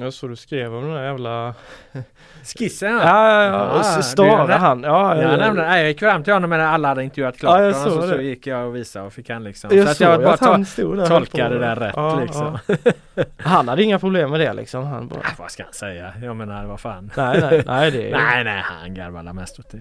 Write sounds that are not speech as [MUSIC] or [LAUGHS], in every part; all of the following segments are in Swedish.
Jag såg du skrev om den där jävla... [LAUGHS] Skissen Ja, ja, ja. starade du- han. Ja, Ja, ja, nej, nej, jag gick fram till honom men alla hade intervjuat klart Ja, jag såg så, så det. gick jag och visade och fick han liksom. Jag så att jag bara att han to- stod där tolkade det där rätt Ja, liksom. ja. [LAUGHS] Han hade inga problem med det liksom. Han bara... Ah, vad ska han säga? Jag menar vad fan. Nej, nej, nej det är... [LAUGHS] nej, nej, han garvade mest åt det.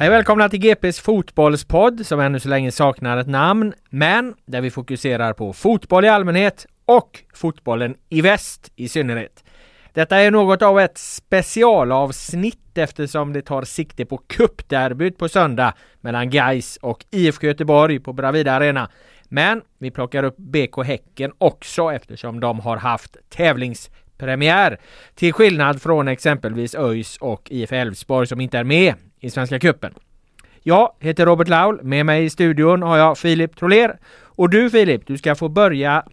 Hej och välkomna till GPs fotbollspodd som ännu så länge saknar ett namn, men där vi fokuserar på fotboll i allmänhet och fotbollen i väst i synnerhet. Detta är något av ett specialavsnitt eftersom det tar sikte på cupderbyt på söndag mellan Gais och IFK Göteborg på Bravida Arena. Men vi plockar upp BK Häcken också eftersom de har haft tävlingspremiär. Till skillnad från exempelvis ÖIS och IF Elfsborg som inte är med i Svenska Cupen. Jag heter Robert Laul. Med mig i studion har jag Filip Troler. Och du Filip, du ska få börja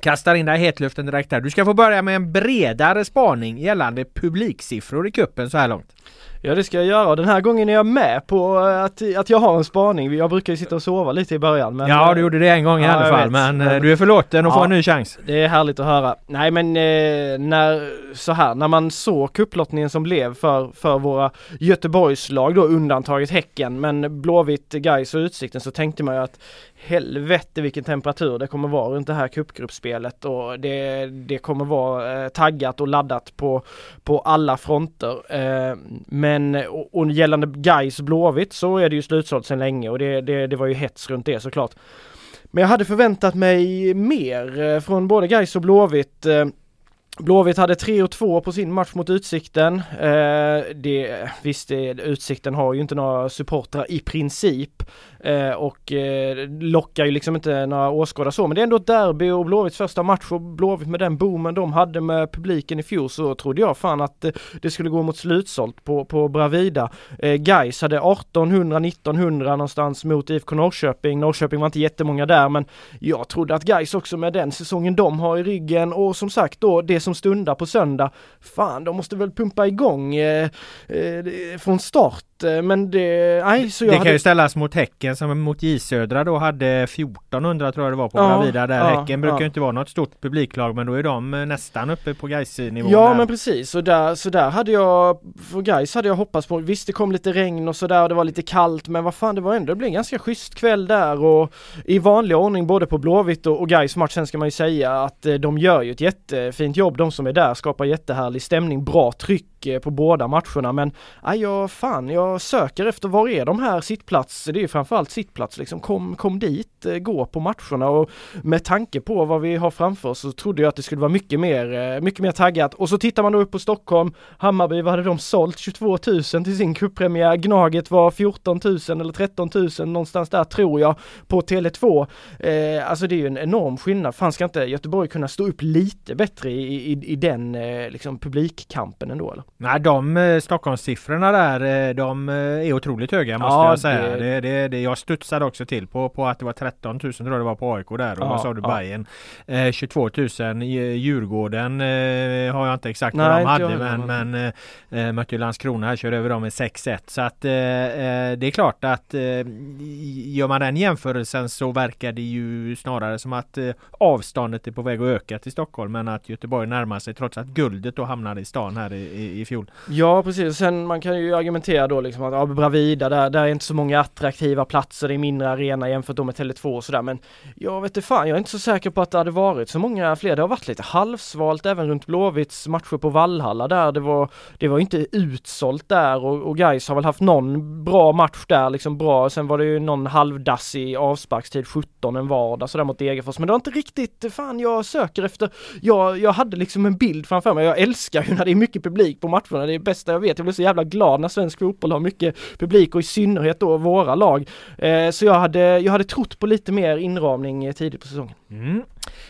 Kastar in dig i hetluften direkt här. Du ska få börja med en bredare spaning gällande publiksiffror i kuppen så här långt. Ja det ska jag göra och den här gången är jag med på att, att jag har en spaning. Jag brukar ju sitta och sova lite i början men ja, du gjorde det en gång i Ja, alla fall. Men eh, Men- du är förlåten och Ja. får en ny chans. Det är härligt att höra. Nej men eh, när, så här, när man såg kupplottningen som blev för, för våra Göteborgslag då undantaget Häcken men Blåvitt, Gais och Utsikten så tänkte man ju att helvete vilken temperatur det kommer vara runt det här cupgruppspelet och det, det kommer vara eh, taggat och laddat på, på alla fronter. Eh, men och, och gällande Gais Blåvitt så är det ju slutsålt sedan länge och det, det, det var ju hets runt det såklart. Men jag hade förväntat mig mer eh, från både Gais och Blåvitt. Eh, Blåvitt hade 3-2 på sin match mot Utsikten. Eh, det, visst, det, Utsikten har ju inte några supportrar i princip eh, och eh, lockar ju liksom inte några åskådare så. Men det är ändå ett derby och Blåvitts första match och Blåvitt med den boomen de hade med publiken i fjol så trodde jag fan att eh, det skulle gå mot slutsålt på, på Bravida. Eh, Gais hade 1800-1900 någonstans mot IFK Norrköping. Norrköping var inte jättemånga där men jag trodde att Gais också med den säsongen de har i ryggen och som sagt då det som stundar på söndag. Fan, de måste väl pumpa igång från start. Men det, nej så jag Det kan hade... ju ställas mot Häcken som mot J Södra då hade 1400 tror jag det var på Ja, Bravida där. ja, Häcken brukar ja. inte vara något stort publiklag men då är de eh, nästan uppe på gais nivå Ja där. men precis, så där, så där hade jag, för guys hade jag hoppats på, visst det kom lite regn och sådär och det var lite kallt men vad fan det var ändå, det blev en ganska schysst kväll där och i vanlig ordning både på Blåvitt och, och guys match sen ska man ju säga att eh, de gör ju ett jättefint jobb, de som är där skapar jättehärlig stämning, bra tryck eh, på båda matcherna men ah, aj, jag, fan jag söker efter var är de här sittplats, det är ju framförallt sittplats liksom, kom, kom dit, eh, gå på matcherna och med tanke på vad vi har framför oss så trodde jag att det skulle vara mycket mer, eh, mycket mer taggat. Och så tittar man då upp på Stockholm, Hammarby, vad hade de sålt? 22 000 till sin cuppremiär. Gnaget var 14 000 eller 13 000 någonstans där tror jag på Tele2. Eh, alltså det är ju en enorm skillnad. Fan ska inte Göteborg kunna stå upp lite bättre i, i, i, i den eh, liksom publikkampen ändå eller? Nej, de eh, Stockholmssiffrorna där, eh, de eh, är otroligt höga måste Ja, jag säga. det- Det, det, det, jag studsade också till på, på att det var 13 000 tror jag det var på AIK där och Ja, vad sa du ja. Bayern eh, 22 000. I Djurgården eh, har jag inte exakt Nej, vad de hade heller, men, men eh, mötte ju Landskrona här, körde över dem med 6-1. Så att eh, det är klart att eh, gör man den jämförelsen så verkar det ju snarare som att avståndet är på väg att öka till Stockholm men att Göteborg närmar sig trots att guldet då hamnade i stan här i, i fjol. Ja precis, sen man kan ju argumentera då liksom att ja, Bravida där, där är inte så många attraktiva platser, det är mindre arena jämfört då med Tele2 och sådär men jag vet inte fan, jag är inte så säker på att det hade varit så många fler. Det har varit lite halvsvalt även runt Blåvitts matcher på Vallhalla där. Det var, det var inte utsålt där och, och Gais har väl haft någon bra match där liksom bra, sen var det ju någon halvdassig avsparkstid 17 en vardag sådär mot Degerfors. Men det var inte riktigt, fan jag söker efter, jag, jag hade liksom en bild framför mig, jag älskar ju när det är mycket publik på matcher matcherna, det är det bästa jag vet, jag blir så jävla glad när svensk fotboll har mycket publik och i synnerhet då våra lag. Eh, så jag hade, jag hade trott på lite mer inramning eh, tidigt på säsongen. Mm.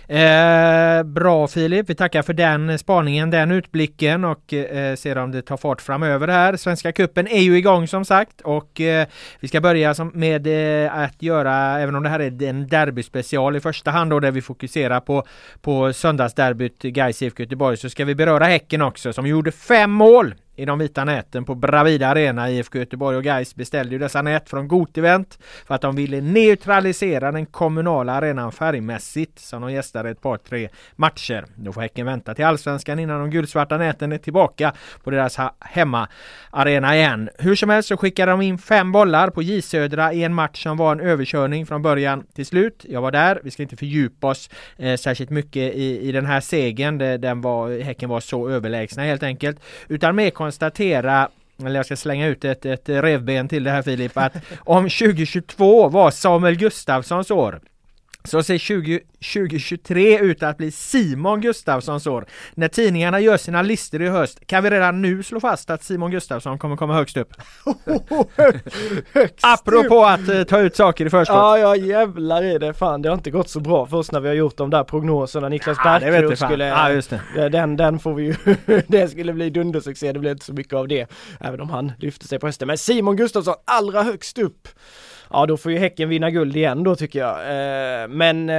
Eh, bra Filip, vi tackar för den spaningen, den utblicken och eh, ser om det tar fart framöver här. Svenska cupen är ju igång som sagt och eh, vi ska börja som, med eh, att göra, även om det här är en derbyspecial i första hand då där vi fokuserar på, på söndagsderbyt Gais IFK Göteborg så ska vi beröra Häcken också som gjorde fem mål i de vita näten på Bravida Arena. IFK Göteborg och Gais beställde ju dessa nät från GotEvent för att de ville neutralisera den kommunala arenan färgmässigt som de gästade ett par tre matcher. Då får Häcken vänta till Allsvenskan innan de gulsvarta näten är tillbaka på deras hemmaarena igen. Hur som helst så skickade de in fem bollar på J Södra i en match som var en överkörning från början till slut. Jag var där, vi ska inte fördjupa oss eh, särskilt mycket i, i den här segern. Den var, häcken var så överlägsna helt enkelt. Utan mer konstatera eller jag ska slänga ut ett, ett revben till det här Filip, att om 2022 var Samuel Gustafssons år så ser 20, 2023 ut att bli Simon Gustafssons år. När tidningarna gör sina listor i höst kan vi redan nu slå fast att Simon Gustafsson kommer komma högst upp. [LAUGHS] Högst Apropå att eh, ta ut saker i förskott. Ja, ja jävlar i det. Fan, det har inte gått så bra för oss när vi har gjort de där prognoserna. Niklas Ja, Bärkroth skulle... Ja, just det. Den, den får vi ju, [LAUGHS] det skulle bli dundersuccé, det blev inte så mycket av det. Även om han lyfte sig på hösten. Men Simon Gustafsson allra högst upp. Ja då får ju Häcken vinna guld igen då tycker jag. Eh, men eh,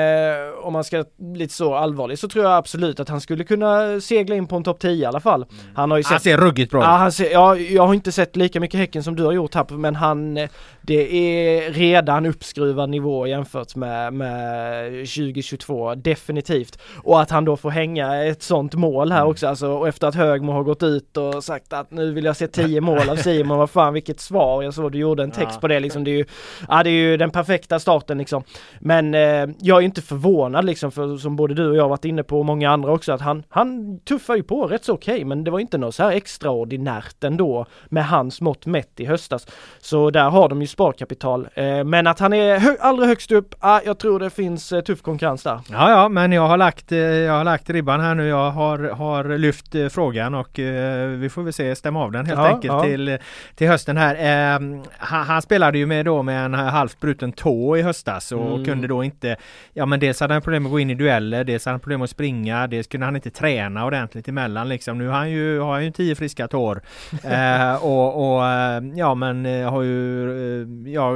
om man ska lite så allvarlig så tror jag absolut att han skulle kunna segla in på en topp 10 i alla fall. Han har ju Han sett ser ruggigt bra Ja, ut. han ser, ja, jag har inte sett lika mycket Häcken som du har gjort här men han Det är redan uppskruvad nivå jämfört med, med 2022 definitivt Och att han då får hänga ett sånt mål här också alltså och efter att Högmo har gått ut och sagt att nu vill jag se 10 mål av Simon vad fan vilket svar jag såg du gjorde en text Ja. på det liksom det är ju Ja det är ju den perfekta starten liksom Men eh, jag är inte förvånad liksom för som både du och jag varit inne på och många andra också att han, han tuffar ju på rätt så okej men det var inte något så här extraordinärt ändå med hans mått mätt i höstas. Så där har de ju sparkapital. Eh, men att han är hö- allra högst upp, ah, jag tror det finns eh, tuff konkurrens där. Ja, ja, men jag har lagt, eh, jag har lagt ribban här nu. Jag har, har lyft eh, frågan och eh, vi får väl se, stämma av den helt Ja, enkelt ja. till, till hösten här. Han, han spelade ju med då med en halvt bruten tå i höstas och Mm. kunde då inte, ja men dels hade han problem att gå in i dueller, dels hade han problem att springa, dels kunde han inte träna ordentligt emellan liksom. Nu har han ju, har han ju tio friska tår. [LAUGHS] Eh, och, och eh, ja men eh, har ju, eh, ja,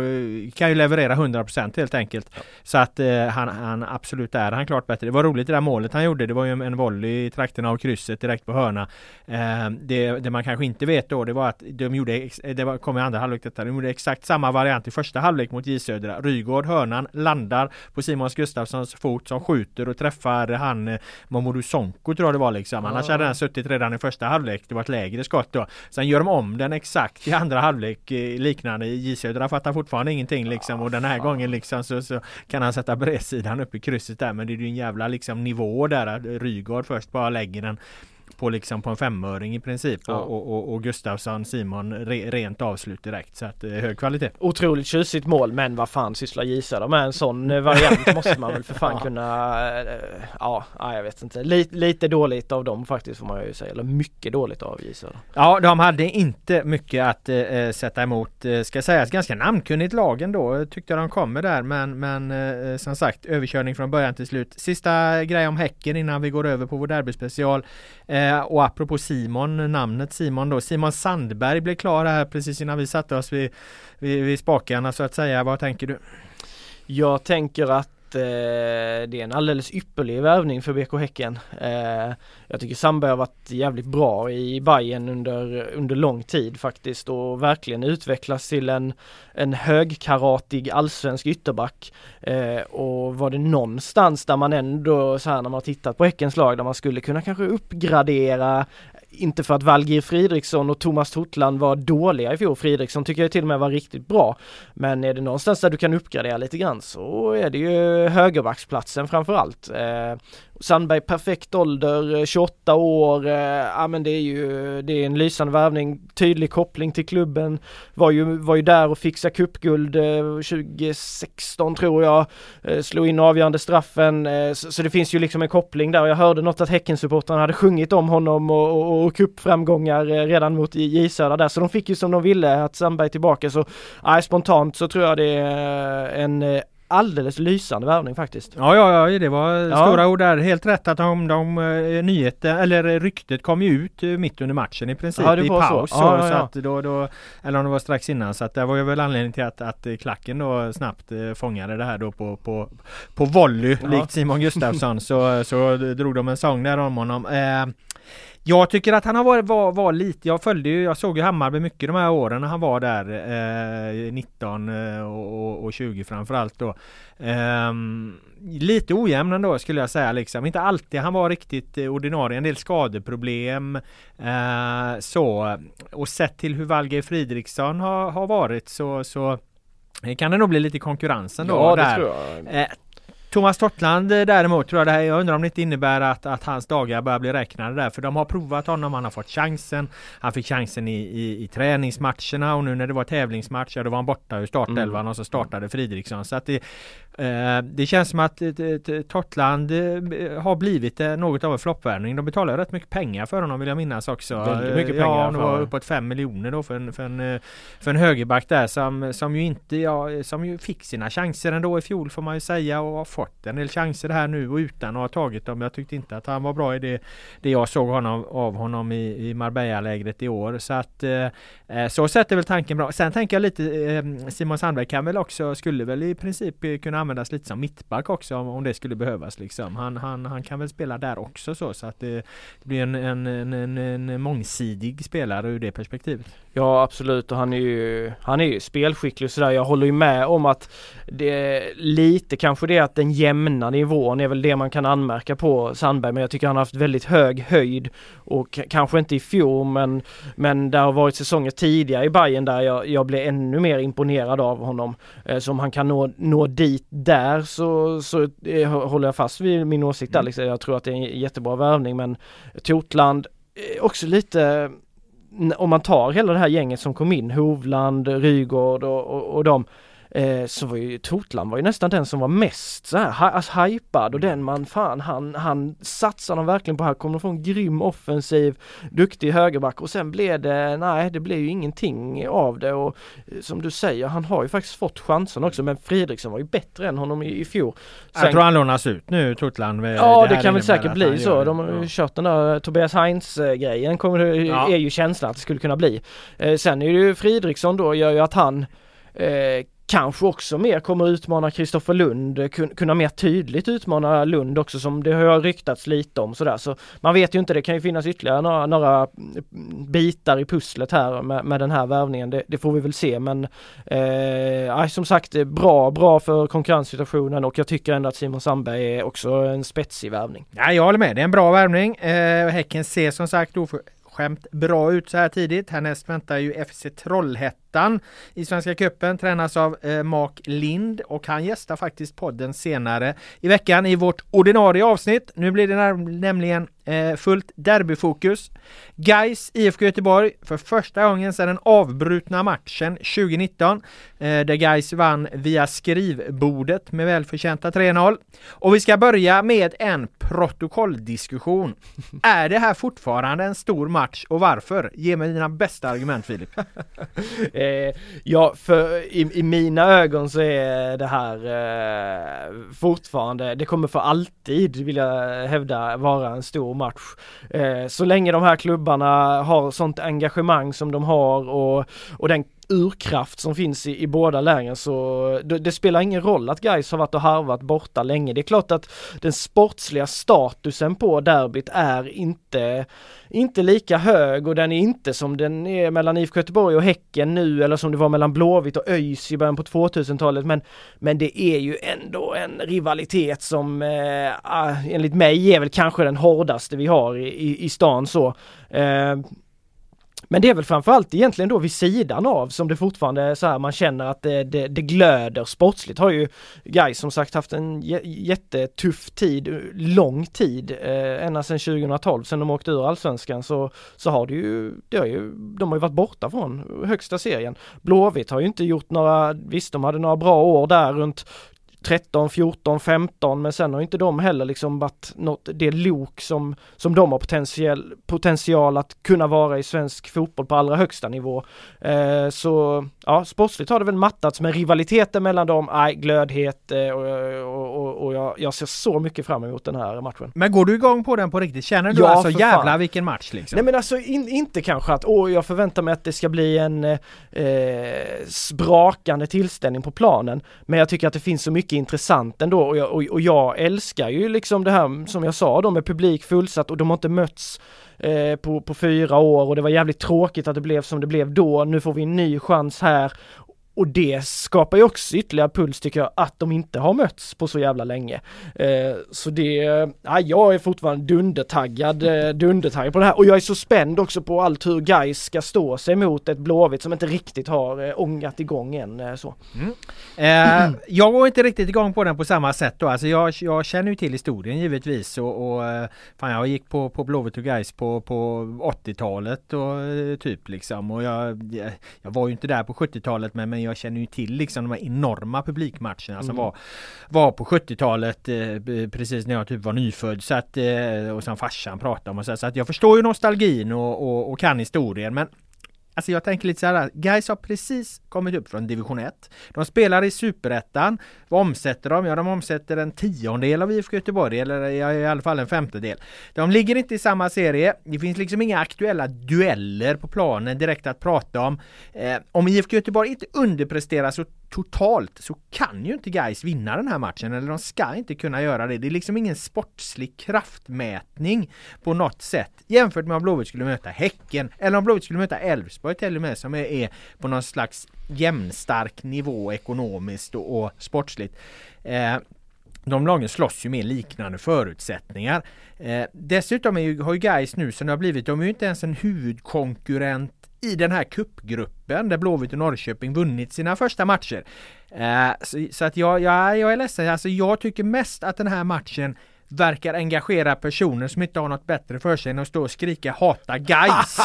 kan ju leverera 100% helt enkelt. Så att eh, han, han absolut är han klart bättre. Det var roligt det där målet han gjorde. Det var ju en- volley i trakterna av krysset direkt på hörna. Eh, det, det man kanske inte vet då det var att de gjorde, det var, kom i andra halvlek detta, de gjorde exakt samma variant i första halvlek mot J Södra. Rygård, hörnan, landar på Simons Gustafssons fot som skjuter och träffar han eh, Mamadou Sonko tror jag det var liksom. Annars hade den suttit redan i första halvlek. Det var ett lägre skott då. Sen gör de om den exakt i andra halvlek eh, liknande. J Södra fattar fortfarande ingenting liksom och den här gången liksom så, så kan han sätta bredsidan upp i krysset där men det är ju en jävla liksom nivå där. Rygaard först bara lägger den på liksom på en femöring i princip Ja. och, och, och Gustafsson Simon re, rent avslut direkt så att eh, hög kvalitet. Otroligt tjusigt mål men vad fan sysslar Södra med en sån eh, variant [LAUGHS] måste man väl för fan Ja. kunna eh, Ja, ja, jag vet inte. Lite, lite dåligt av dem faktiskt får man ju säga. Eller mycket dåligt av Södra. Ja, de hade inte mycket att eh, sätta emot. Eh, ska sägas ganska namnkunnigt lag ändå. eh, Tyckte de kommer där men, men eh, som sagt överkörning från början till slut. Sista grej om Häcken innan vi går över på vår derbyspecial. Eh, Eh, och apropå Simon, namnet Simon då. Simon Sandberg blev klar här precis innan vi satte oss vid, vid, vid spakarna så att säga. Vad tänker du? Jag tänker att eh, det är en alldeles ypperlig värvning för BK Häcken. Eh, jag tycker Sandberg har varit jävligt bra i Bayern under, under lång tid faktiskt och verkligen utvecklats till en, en högkaratig allsvensk ytterback. Eh, och var det någonstans där man ändå så här när man har tittat på Häckens lag där man skulle kunna kanske uppgradera inte för att Valgir Fridriksson och Thomas Totland var dåliga i fjol. Fridriksson tycker jag till och med var riktigt bra. Men är det någonstans där du kan uppgradera lite grann så är det ju högerbacksplatsen framförallt. Eh, Sandberg perfekt ålder, eh, 28 år, eh, ja men det är ju det är en lysande värvning, tydlig koppling till klubben. Var ju, var ju där och fixade cupguld eh, 2016 tror jag, slog in avgörande straffen. Så, så det finns ju liksom en koppling där och jag hörde något att Häckensupportrarna hade sjungit om honom och, och, och cupframgångar redan mot J Södra där. Så de fick ju som de ville att Sandberg tillbaka så nej, spontant så tror jag det är en alldeles lysande värvning faktiskt. Ja, ja, ja, det var Ja. stora ord där. Helt rätt att de, de eh, nyheten, eller ryktet kom ju ut eh, mitt under matchen i princip Ja, i paus. Så, Ja, så att då, då, eller om det var strax innan. Så att det var ju väl anledning till att, att eh, klacken då snabbt eh, fångade det här då på, på, på volley likt Simon Gustafsson. [LAUGHS] så, så drog de en sång där om honom. Eh, jag tycker att han har varit, var, var lite, jag följde ju, jag såg ju Hammarby mycket de här åren när han var där eh, 19 eh, och, och, och 20 framförallt då. Ehm, lite ojämn ändå skulle jag säga liksom. Inte alltid han var riktigt eh, ordinarie, en del skadeproblem. Eh, så, och sett till hur Valgeir Fridriksson har, har varit så, så kan det nog bli lite konkurrensen då. Ja, där. Thomas Tortland eh, däremot tror jag det här, jag undrar om det inte innebär att, att hans dagar börjar bli räknade där. För de har provat honom, han har fått chansen. Han fick chansen i, i, i träningsmatcherna och nu när det var tävlingsmatch, ja då var han borta ur startelvan Mm. och så startade Fridriksson. Så att det, det känns som att eh, eh, Tortland eh, har blivit eh, något av en floppvärvning. De betalar rätt mycket pengar för honom vill jag minnas också. Väldigt mycket Eh, Ja, pengar det var uppåt 5 miljoner då för en, för en, eh, för en högerback där som, som ju inte, ja, som ju fick sina chanser ändå i fjol får man ju säga och har fått en del chanser här nu och utan att ha tagit dem. Jag tyckte inte att han var bra i det, det jag såg honom, av honom i, i Marbella-lägret i år. Så att eh, eh, så sett är väl tanken bra. Sen tänker jag lite eh, Simon Sandberg kan väl också, skulle väl i princip eh, kunna användas lite som mittback också om, om det skulle behövas liksom. Han, han, han kan väl spela där också så, så att det, det blir en, en, en, en, en mångsidig spelare ur det perspektivet. Ja absolut och han är ju, han är ju spelskicklig och sådär. Jag håller ju med om att det är lite kanske det att den jämna nivån är väl det man kan anmärka på Sandberg men jag tycker han har haft väldigt hög höjd och kanske inte i fjol men, men det har varit säsonger tidigare i Bayern där jag, jag blev ännu mer imponerad av honom. Eh, så om han kan nå, nå dit där så, så håller jag fast vid min åsikt där liksom. Jag tror att det är en jättebra värvning men Totland eh, också lite om man tar hela det här gänget som kom in, Hovland, Rygård och, och, och de eh, så var ju Totland var ju nästan den som var mest så här, alltså, hypad och den man fan han, han satsar de verkligen på här, kommer få en grym offensiv, duktig högerback och sen blev det, nej det blev ju ingenting av det och eh, som du säger, han har ju faktiskt fått chansen också men Fridriksson var ju bättre än honom i, i fjol. jag tror han lånas ut nu, Totland. Ja det, här kan väl säkert bli så. det. De har ju Ja. kört den där Tobias Heinz grejen kommer det, Ja. är ju känslan att det skulle kunna bli. Eh, sen är det ju Fridriksson då gör ju att han eh, kanske också mer kommer utmana Kristoffer Lund, eh, kunna mer tydligt utmana Lund också som det har ryktats lite om sådär. Så man vet ju inte, det kan ju finnas ytterligare några, några mm, bitar i pusslet här med, med den här värvningen. Det, det får vi väl se men eh, som sagt eh, bra, bra för konkurrenssituationen och jag tycker ändå att Simon Sandberg är också en spetsig värvning. Ja, jag håller med. Det är en bra värvning. Eh, häcken ser som sagt oförskämt bra ut så här tidigt. Härnäst väntar ju FC Trollhättan ettan i Svenska Cupen, tränas av eh, Mark Lind och han gästar faktiskt podden senare i veckan i vårt ordinarie avsnitt. Nu blir det nämligen Eh, fullt derbyfokus. Guys IFK Göteborg för första gången sedan den avbrutna matchen 2019 eh, där Guys vann via skrivbordet med välförtjänta 3-0. Och vi ska börja med en protokolldiskussion. [LAUGHS] är det här fortfarande en stor match och varför? Ge mig dina bästa argument Filip. [LAUGHS] eh, ja, för i, i, mina ögon så är det här eh, fortfarande, det kommer för alltid vill jag hävda vara en stor match. Eh, så länge de här klubbarna har sånt engagemang som de har och, och den urkraft som finns i, i båda lägen så det, det, spelar ingen roll att guys har varit och harvat borta länge. Det är klart att den sportsliga statusen på derbyt är inte, inte lika hög och den är inte som den är mellan IFK Göteborg och Häcken nu eller som det var mellan Blåvitt och ÖIS i början på 2000-talet men, men det är ju ändå en rivalitet som eh, ah, enligt mig är väl kanske den hårdaste vi har i, i, i stan så. Eh, men det är väl framförallt egentligen då vid sidan av som det fortfarande är så här man känner att det, det, det glöder sportsligt. Har ju Gais som sagt haft en jättetuff tid, lång tid, eh, ända sedan 2012, sedan de åkte ur allsvenskan så, så har det ju, det har ju, de har ju varit borta från högsta serien. Blåvitt har ju inte gjort några, visst de hade några bra år där runt 13, 14, 15 men sen har inte de heller liksom varit något, det lok som, som de har potential, potential att kunna vara i svensk fotboll på allra högsta nivå. Eh, så ja, sportsligt har det väl mattats men rivaliteten mellan dem, nej, glödhet eh, och, och, och jag, jag, ser så mycket fram emot den här matchen. Men går du igång på den på riktigt? Känner du ja, alltså jävla fan. vilken match liksom? Nej men alltså in, inte kanske att, åh jag förväntar mig att det ska bli en eh, sprakande tillställning på planen. Men jag tycker att det finns så mycket intressant ändå och jag, och, och jag älskar ju liksom det här som jag sa då med publik fullsatt och de har inte mötts eh, på, på fyra år och det var jävligt tråkigt att det blev som det blev då. Nu får vi en ny chans här och det skapar ju också ytterligare puls tycker jag, att de inte har mötts på så jävla länge. Eh, så det, ja, jag är fortfarande dundertaggad, eh, dundertaggad på det här och jag är så spänd också på allt hur guys ska stå sig mot ett Blåvitt som inte riktigt har eh, ångat igång än eh, så. Mm. Eh, jag går inte riktigt igång på den på samma sätt då, alltså jag, jag känner ju till historien givetvis och, och eh, fan jag gick på, på Blåvitt och guys på, på 80-talet och eh, typ liksom och jag, jag var ju inte där på 70-talet men, men jag känner ju till liksom de här enorma publikmatcherna mm. som var, var på 70-talet eh, precis när jag typ var nyfödd så att, eh, och som farsan pratade om och så, så att jag förstår ju nostalgin och, och, och kan historien men Alltså jag tänker lite så här, guys har precis kommit upp från division 1. De spelar i superettan. Vad omsätter de? Ja, de omsätter en tiondel av IFK Göteborg, eller i alla fall en femtedel. De ligger inte i samma serie. Det finns liksom inga aktuella dueller på planen direkt att prata om. Eh, om IFK Göteborg inte underpresterar så totalt så kan ju inte Gais vinna den här matchen eller de ska inte kunna göra det. Det är liksom ingen sportslig kraftmätning på något sätt jämfört med om Blåvitt skulle möta Häcken eller om Blåvitt skulle möta Elfsborg till och med som är, är på någon slags jämnstark nivå ekonomiskt och, och sportsligt. Eh, de lagen slåss ju med liknande förutsättningar. Eh, dessutom är ju, har ju Gais nu som det har blivit, de är ju inte ens en huvudkonkurrent i den här kuppgruppen där Blåvitt och Norrköping vunnit sina första matcher. Eh, så, så, att jag, jag, jag är ledsen, alltså jag tycker mest att den här matchen verkar engagera personer som inte har något bättre för sig än att stå och skrika hata guys.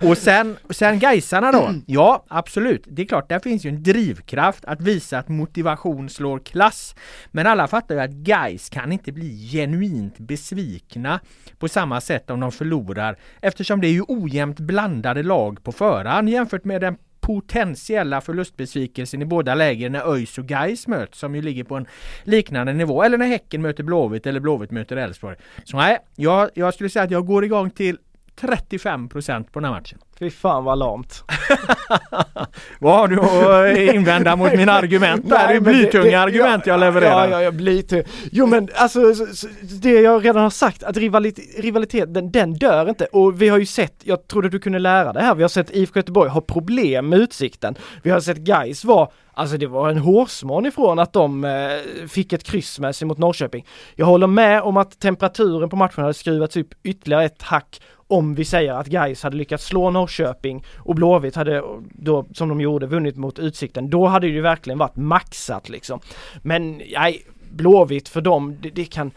[LAUGHS] och sen, sen Gaisarna då? Ja, absolut. Det är klart, där finns ju en drivkraft att visa att motivation slår klass. Men alla fattar ju att guys kan inte bli genuint besvikna på samma sätt om de förlorar eftersom det är ju ojämnt blandade lag på förhand jämfört med den potentiella förlustbesvikelsen i båda läger när ÖIS och Gais möts som ju ligger på en liknande nivå. Eller när Häcken möter Blåvitt eller Blåvitt möter Elfsborg. Så nej, jag, jag skulle säga att jag går igång till 35% på den här matchen. Fy fan vad lamt. [LAUGHS] vad har du att invända mot mina argument där? Det är blytunga argument jag levererar. Ja, ja, ja, blytung. Jo men alltså det jag redan har sagt att rivalitet, rivalitet den, den, dör inte och vi har ju sett, jag trodde du kunde lära det här, vi har sett IFK Göteborg ha problem med utsikten. Vi har sett Gais vara Alltså det var en hårsmån ifrån att de eh, fick ett kryss med sig mot Norrköping. Jag håller med om att temperaturen på matchen hade skruvats upp ytterligare ett hack om vi säger att Gais hade lyckats slå Norrköping Norrköping och Blåvitt hade då, som de gjorde, vunnit mot Utsikten, då hade det ju verkligen varit maxat liksom. Men nej, Blåvitt för dem, det, det kan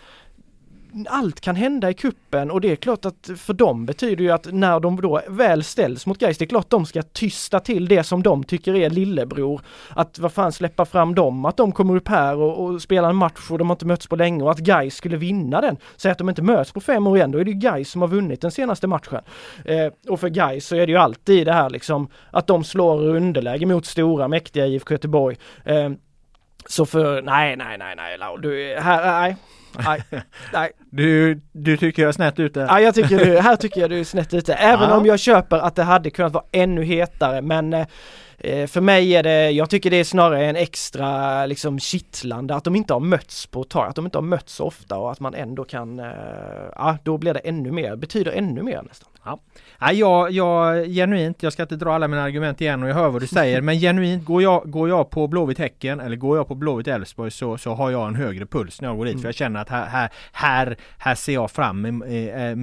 allt kan hända i kuppen och det är klart att för dem betyder ju att när de då väl ställs mot Gais, det är klart de ska tysta till det som de tycker är lillebror. Att vad fan släppa fram dem, att de kommer upp här och, och spelar en match och de har inte mötts på länge och att Gais skulle vinna den. Säg att de inte möts på fem år igen, då är det ju Gais som har vunnit den senaste matchen. Eh, och för Gais så är det ju alltid det här liksom att de slår underläge mot stora mäktiga IFK Göteborg. Eh, så för, nej, nej, nej, nej, du, här, nej, Nej, [LAUGHS] nej. Du, du tycker jag är snett ute? Ja, jag tycker du, [LAUGHS] här tycker jag du är snett ute. Även ja. om jag köper att det hade kunnat vara ännu hetare men eh, Eh, för mig är det, jag tycker det är snarare en extra liksom kittlande att de inte har mötts på ett tag, att de inte har mötts ofta och att man ändå kan, eh, ja då blir det ännu mer, betyder ännu mer nästan. Ja. Ja, jag, jag, genuint, jag ska inte dra alla mina argument igen och jag hör vad du säger, [LAUGHS] men genuint går jag, går jag på Blåvitt Häcken eller går jag på Blåvitt Elfsborg så, så har jag en högre puls när jag går dit. Mm. För jag känner att här, här, här, här ser jag fram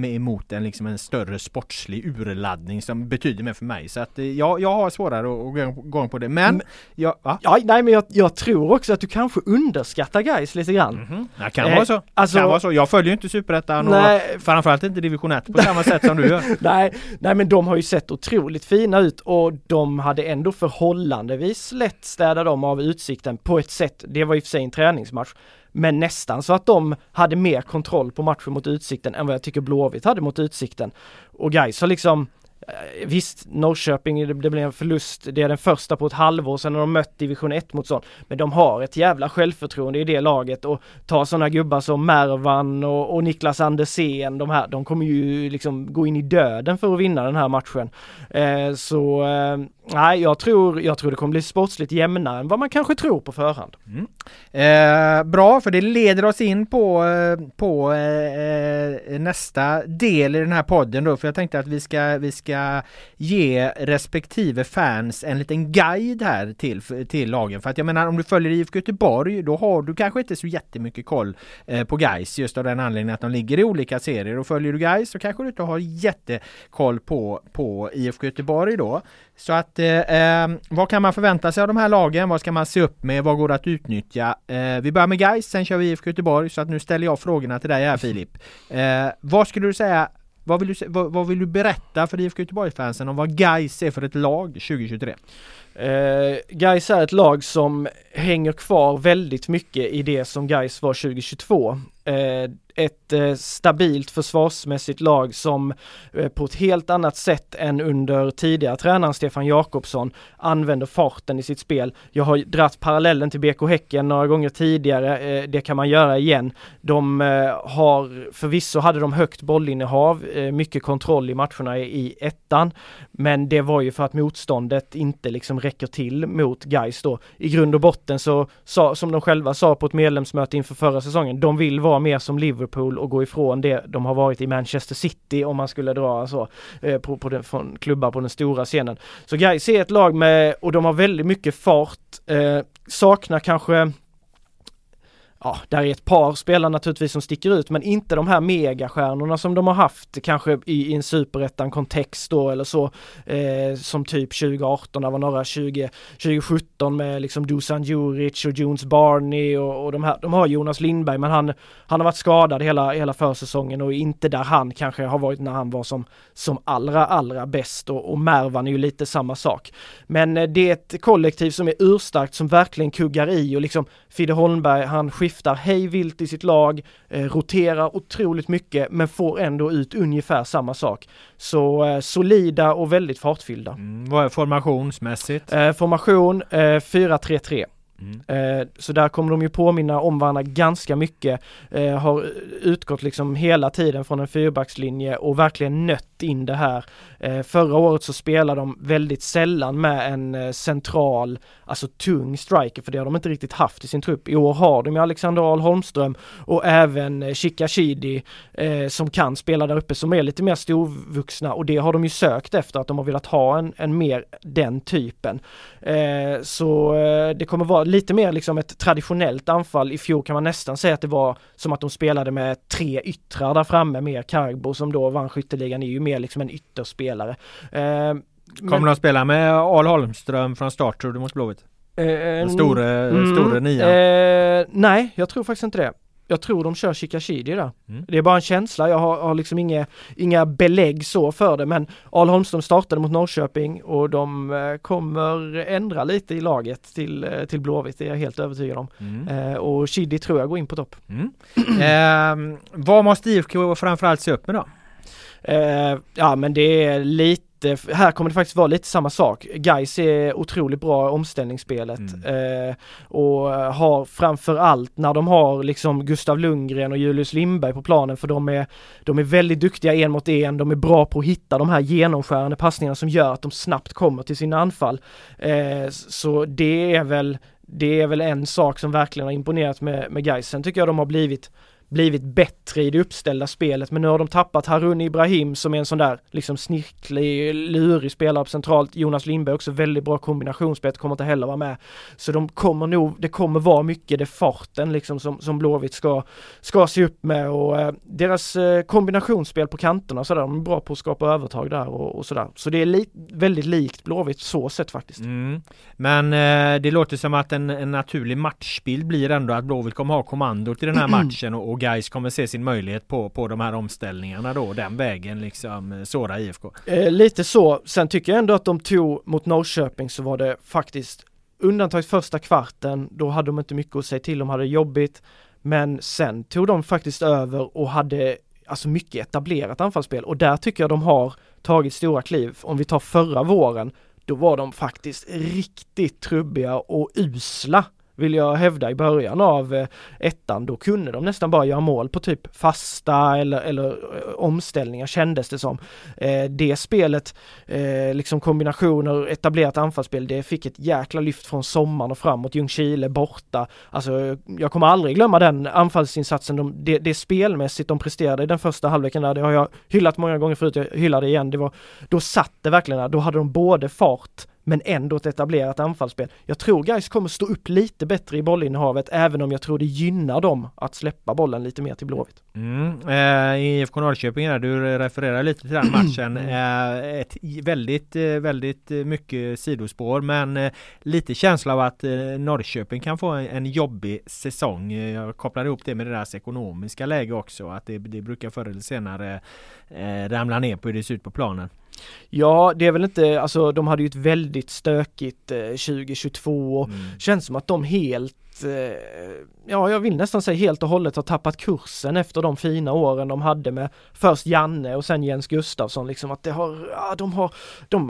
emot en, liksom en större sportslig urladdning som betyder mer för mig. Så att eh, ja, jag har svårare att gå gång på det. Men, men jag, ja, nej men jag, jag, tror också att du kanske underskattar guys lite grann. Mm -hmm. Det kan eh, vara så. Alltså, kan vara så. Jag följer ju inte Superettan och framförallt inte division 1 på samma sätt som du gör. [LAUGHS] nej, nej men de har ju sett otroligt fina ut och de hade ändå förhållandevis lätt städat dem av utsikten på ett sätt. Det var i och för sig en träningsmatch. Men nästan så att de hade mer kontroll på matchen mot Utsikten än vad jag tycker Blåvitt hade mot Utsikten. Och guys har liksom Eh, visst, Norrköping, det, det blev en förlust. Det är den första på ett halvår sedan de mött division 1 mot sånt. Men de har ett jävla självförtroende i det laget och ta sådana gubbar som Mervan och, och Niklas Andersén, de här, de kommer ju liksom gå in i döden för att vinna den här matchen. Eh, så eh, nej, jag tror, jag tror det kommer bli sportsligt jämnare än vad man kanske tror på förhand. Mm. Eh, bra, för det leder oss in på, eh, på eh, eh, nästa del i den här podden då, för jag tänkte att vi ska, vi ska ge respektive fans en liten guide här till, till lagen. För att jag menar om du följer IFK Göteborg då har du kanske inte så jättemycket koll eh, på guys just av den anledningen att de ligger i olika serier. Och följer du guys så kanske du inte har jättekoll på, på IFK Göteborg då. Så att eh, eh, vad kan man förvänta sig av de här lagen? Vad ska man se upp med? Vad går att utnyttja? Eh, vi börjar med guys, sen kör vi IFK Göteborg. Så att nu ställer jag frågorna till dig här Filip. Eh, vad skulle du säga vad vill du, vad, vad vill du berätta för IFK Göteborg-fansen om vad Gais är för ett lag 2023? Eh, Gais är ett lag som hänger kvar väldigt mycket i det som Gais var 2022. Eh, ett eh, stabilt försvarsmässigt lag som eh, på ett helt annat sätt än under tidigare tränaren Stefan Jakobsson använder farten i sitt spel. Jag har dratt parallellen till BK Häcken några gånger tidigare. Det kan man göra igen. De har förvisso hade de högt bollinnehav, mycket kontroll i matcherna i ettan. Men det var ju för att motståndet inte liksom räcker till mot Gais då. I grund och botten så, sa, som de själva sa på ett medlemsmöte inför förra säsongen, de vill vara mer som Liverpool och gå ifrån det de har varit i Manchester City om man skulle dra så eh, på, på den, från klubbar på den stora scenen. Så Gais är ett lag med, och de har väldigt mycket fart, eh, saknar kanske ja, där är ett par spelare naturligtvis som sticker ut men inte de här megastjärnorna som de har haft kanske i, i en superettan kontext då eller så eh, som typ 2018, det var några 20, 2017 med liksom Dusan Djuric och Jones Barney och, och de här, de har Jonas Lindberg men han, han har varit skadad hela, hela försäsongen och inte där han kanske har varit när han var som, som allra, allra bäst och, och Mervan är ju lite samma sak. Men eh, det är ett kollektiv som är urstarkt som verkligen kuggar i och liksom Fidde Holmberg, han skiftar hej vilt i sitt lag, eh, roterar otroligt mycket men får ändå ut ungefär samma sak. Så eh, solida och väldigt fartfyllda. Mm, vad är formationsmässigt? Eh, formation 4-3-3. Eh, Mm. Eh, så där kommer de ju påminna om varandra ganska mycket. Eh, har utgått liksom hela tiden från en fyrbackslinje och verkligen nött in det här. Eh, förra året så spelade de väldigt sällan med en eh, central, alltså tung striker, för det har de inte riktigt haft i sin trupp. I år har de ju Alexander Ahl Holmström och även eh, Chika Chidi som kan spela där uppe, som är lite mer storvuxna och det har de ju sökt efter, att de har velat ha en, en mer den typen. så det kommer vara lite mer liksom ett traditionellt anfall. I fjol kan man nästan säga att det var som att de spelade med tre yttrar där framme, mer Kargbo som då vann skytteligan är ju mer liksom en ytterspelare. Eh, Kommer de att spela med Al Holmström från start tror du mot Blåvitt? Eh, Den store, mm, store nian. Eh, nej, jag tror faktiskt inte det. Jag tror de kör Shikashidi där. Mm. Det är bara en känsla, jag har, har liksom inga, inga belägg så för det men Al Holmström startade mot Norrköping och de eh, kommer ändra lite i laget till, eh, till Blåvitt, det är jag helt övertygad om. Mm. Eh, och Shidi tror jag går in på topp. [CLEARS THROAT] Ehm, vad måste IFK framförallt se upp med då? Eh, ja men det är lite, här kommer det faktiskt vara lite samma sak. Gais är otroligt bra i omställningsspelet eh, och har framförallt när de har liksom Gustav Lundgren och Julius Lindberg på planen för de är, de är väldigt duktiga en mot en, de är bra på att hitta de här genomskärande passningarna som gör att de snabbt kommer till sina anfall. Eh, så det är väl det är väl en sak som verkligen har imponerat med, med Gais. Sen tycker jag de har blivit blivit bättre i det uppställda spelet men nu har de tappat Harun Ibrahim som är en sån där liksom snirklig, lurig spelare på centralt. Jonas Lindberg också väldigt bra kombinationsspel, kommer inte heller vara med. Så de kommer nog, det kommer vara mycket det farten liksom som, som Blåvitt ska, ska se upp med och eh, deras eh, kombinationsspel på kanterna sådär, de är bra på att skapa övertag där och, och sådär. Så det är li väldigt likt Blåvitt så sett faktiskt. Mm. Men eh, det låter som att en, en naturlig matchbild blir ändå att Blåvitt kommer ha kommandot i den här [CLEARS THROAT] matchen och, och Gais kommer se sin möjlighet på, på de här omställningarna då, den vägen liksom eh, såra IFK. Eh, lite så. Sen tycker jag ändå att de tog mot Norrköping så var det faktiskt undantaget första kvarten, då hade de inte mycket att säga till, de hade jobbigt. Men sen tog de faktiskt över och hade alltså mycket etablerat anfallsspel och där tycker jag de har tagit stora kliv. Om vi tar förra våren, då var de faktiskt riktigt trubbiga och usla vill jag hävda i början av eh, ettan, då kunde de nästan bara göra mål på typ fasta eller, eller eh, omställningar kändes det som. Eh, det spelet, liksom kombinationer, etablerat anfallsspel, det fick ett jäkla lyft från sommaren och framåt, Ljungskile borta. Alltså jag kommer aldrig glömma den anfallsinsatsen, de, det, det spelmässigt de presterade i den första halvleken där, det har jag hyllat många gånger förut, jag hyllar det igen, det var, då satt det verkligen där, då hade de både fart men ändå ett etablerat anfallsspel. Jag tror guys kommer stå upp lite bättre i bollinnehavet även om jag tror det gynnar dem att släppa bollen lite mer till Blåvitt. Mm. Eh, IFK Norrköping här, du refererar lite till den matchen. Eh, ett väldigt, eh, väldigt mycket sidospår men eh, lite känsla av att eh, Norrköping kan få en, en jobbig säsong. Eh, Jag kopplar ihop det med deras ekonomiska läge också. Att det, det brukar förr eller senare eh, ramla ner på hur det ser ut på planen. Ja, det är väl inte, alltså de hade ju ett väldigt stökigt eh, 2022 och Mm. känns som att de helt Eh, ja jag vill nästan säga helt och hållet har tappat kursen efter de fina åren de hade med först Janne och sen Jens Gustafsson liksom att det har, ja, de har, de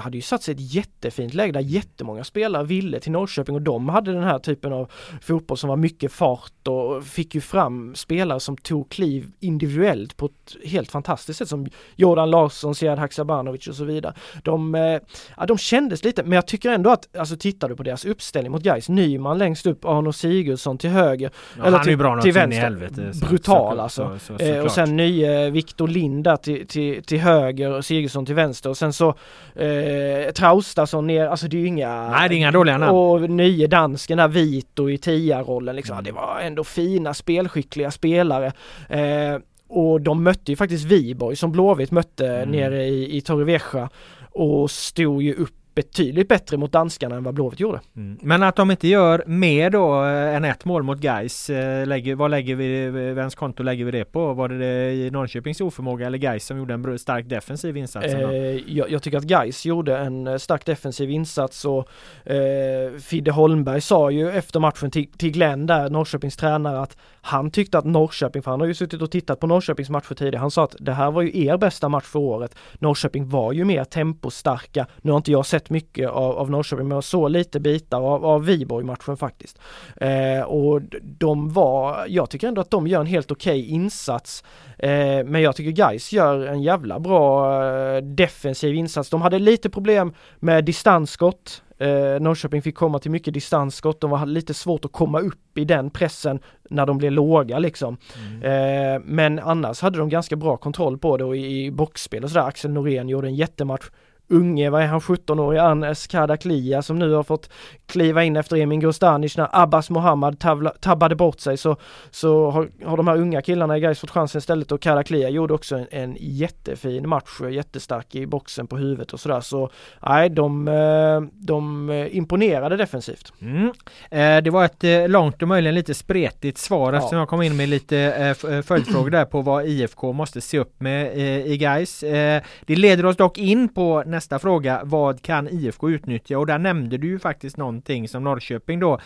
hade ju satt sig i ett jättefint läge där jättemånga spelare ville till Norrköping och de hade den här typen av fotboll som var mycket fart och fick ju fram spelare som tog kliv individuellt på ett helt fantastiskt sätt som Jordan Larsson, Sead Haksabanovic och så vidare. De, eh, ja, de kändes lite, men jag tycker ändå att, alltså tittar du på deras uppställning mot Gais, Nyman längst upp, Arno Sigurdsson till höger, Ja, eller han är ju bra till vänster. helvete. så- Brutal så- alltså. så- Eh, och sen nye Viktor Linda till, till, till höger och Sigurdsson till vänster och sen så eh, Traustason ner, alltså det är ju inga Nej, det är inga dåliga namn. Och nye dansken där Vito i tia-rollen liksom, Mm. det var ändå fina spelskickliga spelare. Eh, och de mötte ju faktiskt Viborg som Blåvitt mötte Mm. nere i, i Torrevieja och stod ju upp betydligt bättre mot danskarna än vad Blåvitt gjorde. Mm. Men att de inte gör mer då eh, än ett mål mot Gais, eh, lägger, vad lägger vi, vems konto lägger vi det på? Var det det i Norrköpings oförmåga eller Gais som gjorde en stark defensiv insats? Eh, jag, jag tycker att Geis gjorde en eh, stark defensiv insats och eh, Fidde Holmberg sa ju efter matchen till, till Glenn där, Norrköpings tränare, att han tyckte att Norrköping, för han har ju suttit och tittat på Norrköpings matcher tidigare, han sa att det här var ju er bästa match för året. Norrköping var ju mer tempostarka. Nu har inte jag sett mycket av, av Norrköping, men jag såg lite bitar av, av Viborg-matchen faktiskt. Eh, och de var, jag tycker ändå att de gör en helt okej insats. Eh, men jag tycker Geis gör en jävla bra eh, defensiv insats. De hade lite problem med distansskott. Eh, Norrköping fick komma till mycket distansskott. De var lite svårt att komma upp i den pressen när de blev låga liksom. Eh, men annars hade de ganska bra kontroll på det och i, i boxspel och sådär. Axel Norén gjorde en jättematch. Unge, vad är han, 17-årige Anes Kadaklia som nu har fått kliva in efter Emin Gostanic när Abbas Mohammad tavla, tabbade bort sig så, så har, har de här unga killarna i Gais fått chansen istället och Kadaklia gjorde också en, en jättefin match, jättestark i boxen på huvudet och sådär så nej, de, eh, de imponerade defensivt. Mm. Eh, det var ett eh, långt och möjligen lite spretigt svar ja. eftersom jag kom in med lite följdfrågor där på vad IFK måste se upp med i Gais. Det leder oss dock in på nästa fråga. Vad kan IFK utnyttja? Och där nämnde du ju faktiskt någonting som Norrköping då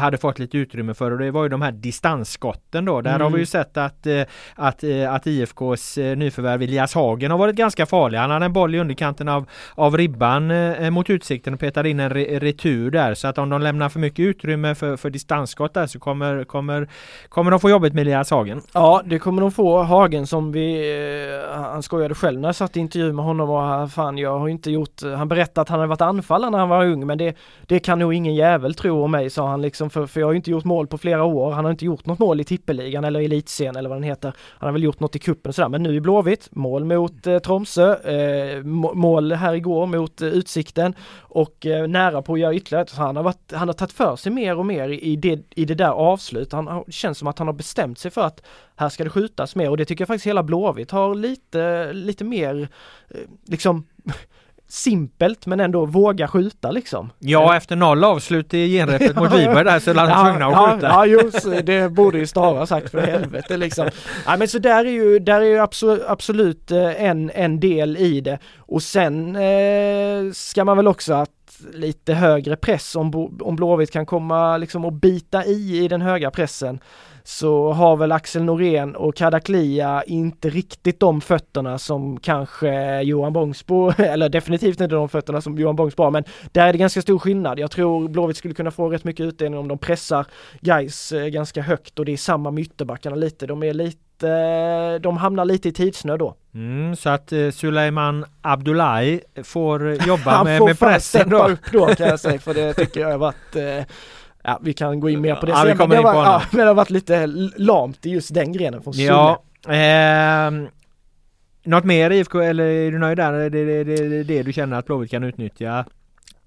hade fått lite utrymme för och det var ju de här distansskotten då. Där mm. har vi ju mm. sett att, att, att IFKs nyförvärv Elias Hagen har varit ganska farlig. Han hade en boll i underkanten av, av ribban mot utsikten och petade in en re retur där så att om de lämnar för mycket utrymme för, för distansskott där så kommer, kommer, kommer de få jobbet med Elias Hagen. Ja det kommer de få. Hagen som vi, eh, han skojade själv när jag satt i intervju med honom och fan jag har inte gjort, eh, han berättade att han hade varit anfallare när han var ung men det, det kan nog ingen jävel tro om mig sa han liksom för, för jag har inte gjort mål på flera år. Han har inte gjort något mål i tippeligan eller elitserien eller vad den heter. Han har väl gjort något i kuppen och sådär men nu i Blåvitt, mål mot eh, Tromsö, eh, mål här igår mot eh, Utsikten och eh, nära på att göra ytterligare. Så han har, varit, han har tagit för sig mer och mer i det, i det där avslutet. Han, det känns som att han har bestämt sig för att här ska det skjutas mer och det tycker jag faktiskt hela Blåvitt har lite, lite mer eh, liksom simpelt men ändå våga skjuta liksom. Ja eh. efter noll avslut i genrepet mot [LAUGHS] Viberg där så är han tvungna att skjuta. Ja, ja just det borde ju Stara ha sagt för helvete liksom. Ja men så där är ju, där är ju absolut, absolut eh, en, en del i det. Och sen eh, ska man väl också att lite högre press om, om Blåvitt kan komma liksom och bita i i den höga pressen så har väl Axel Norén och Kadaklia inte riktigt de fötterna som kanske Johan Bångsbo, [LAUGHS] eller definitivt inte de fötterna som Johan Bångsbo har, men där är det ganska stor skillnad. Jag tror Blåvitt skulle kunna få rätt mycket utdelning om de pressar guys eh, ganska högt och det är samma med ytterbackarna lite. De är lite, de hamnar lite i tidsnöd då. Mm, så att eh, Suleiman Abdullahi får jobba med, med pressen då. Får upp då kan jag säga för det [LAUGHS] tycker jag har varit eh, Ja, vi kan gå in mer på det ja, sen. Men det, var, ja, men det har varit lite lamt i just den grenen från Ja, eh, något mer IFK eller är du nöjd där? Är det, det, det, det du känner att Blåvitt kan utnyttja?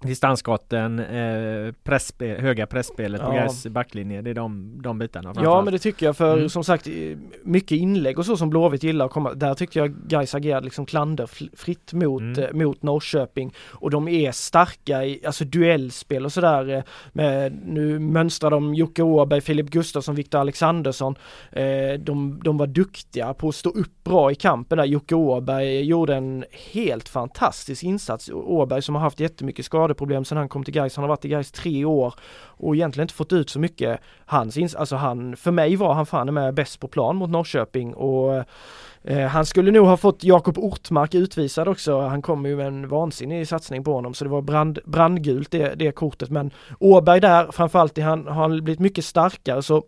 Distansskotten, eh, pressspel, höga pressspelet på Gais backlinje. Det är de, de bitarna. Ja men det tycker jag för mm. som sagt mycket inlägg och så som Blåvitt gillar att komma. Där tyckte jag Gais agerade liksom klanderfritt mot, mm. eh, mot Norrköping. Och de är starka i alltså duellspel och sådär. Eh, med, nu mönstrar de Jocke Åberg, Filip Gustafsson, Viktor Alexandersson. Eh, de, de var duktiga på att stå upp bra i kampen där. Jocke Åberg gjorde en helt fantastisk insats. Åberg som har haft jättemycket skadeproblem sedan han kom till Gais. Han har varit i Gais tre år och egentligen inte fått ut så mycket. Hans ins alltså han, för mig var han fan med bäst på plan mot Norrköping och eh, han skulle nog ha fått Jakob Ortmark utvisad också. Han kom ju med en vansinnig satsning på honom så det var brand, brandgult det, det kortet men Åberg där framförallt han, har han blivit mycket starkare så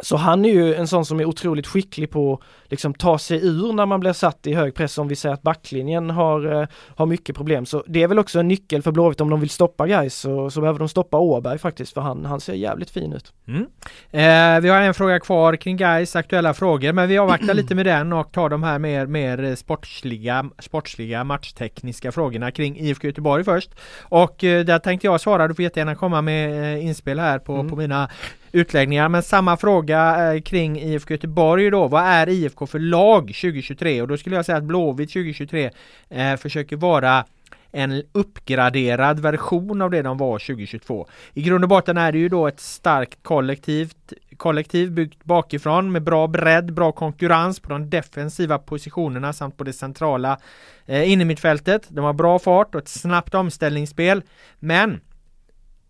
så han är ju en sån som är otroligt skicklig på liksom ta sig ur när man blir satt i hög press om vi säger att backlinjen har, eh, har mycket problem. Så det är väl också en nyckel för Blåvitt om de vill stoppa guys så, så behöver de stoppa Åberg faktiskt för han, han ser jävligt fin ut. Mm. Eh, vi har en fråga kvar kring guys aktuella frågor men vi avvaktar lite med den och tar de här mer, mer sportsliga, sportsliga matchtekniska frågorna kring IFK Göteborg först. Och eh, där tänkte jag svara, du får jättegärna komma med eh, inspel här på, mm. på mina utläggningar. Men samma fråga eh, kring IFK Göteborg då. Vad är IFK för lag 2023? Och då skulle jag säga att Blåvitt 2023 eh, försöker vara en uppgraderad version av det de var 2022. I grund och botten är det ju då ett starkt kollektivt kollektiv byggt bakifrån med bra bredd, bra konkurrens på de defensiva positionerna samt på det centrala eh, innermittfältet. De har bra fart och ett snabbt omställningsspel. Men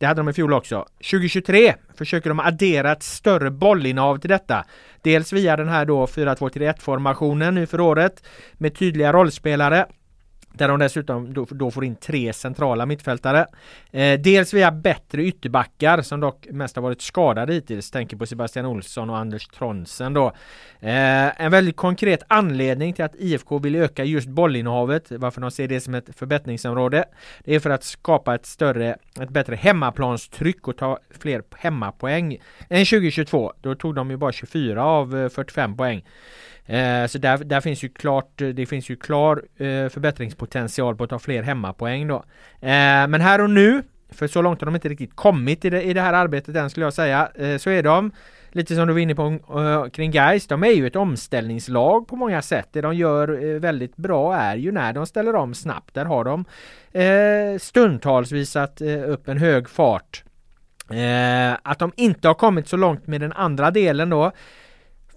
det hade de i fjol också. 2023 försöker de addera ett större bollinnehav till detta. Dels via den här då 4-2-3-1 formationen nu för året med tydliga rollspelare där de dessutom då, då får in tre centrala mittfältare. Eh, dels via bättre ytterbackar som dock mest har varit skadade hittills. Tänker på Sebastian Olsson och Anders Tronsen då. Eh, en väldigt konkret anledning till att IFK vill öka just bollinnehavet, varför de ser det som ett förbättringsområde. Det är för att skapa ett större, ett bättre hemmaplanstryck och ta fler hemmapoäng än 2022. Då tog de ju bara 24 av eh, 45 poäng. Eh, så där, där finns ju klart, eh, det finns ju klar eh, förbättringspotential på att ta fler hemmapoäng då. Eh, men här och nu, för så långt har de inte riktigt kommit i det, i det här arbetet än skulle jag säga, eh, så är de lite som du var inne på uh, kring Geist, de är ju ett omställningslag på många sätt. Det de gör uh, väldigt bra är ju när de ställer om snabbt. Där har de uh, stundtals visat upp en hög fart. att de inte har kommit så långt med den andra delen då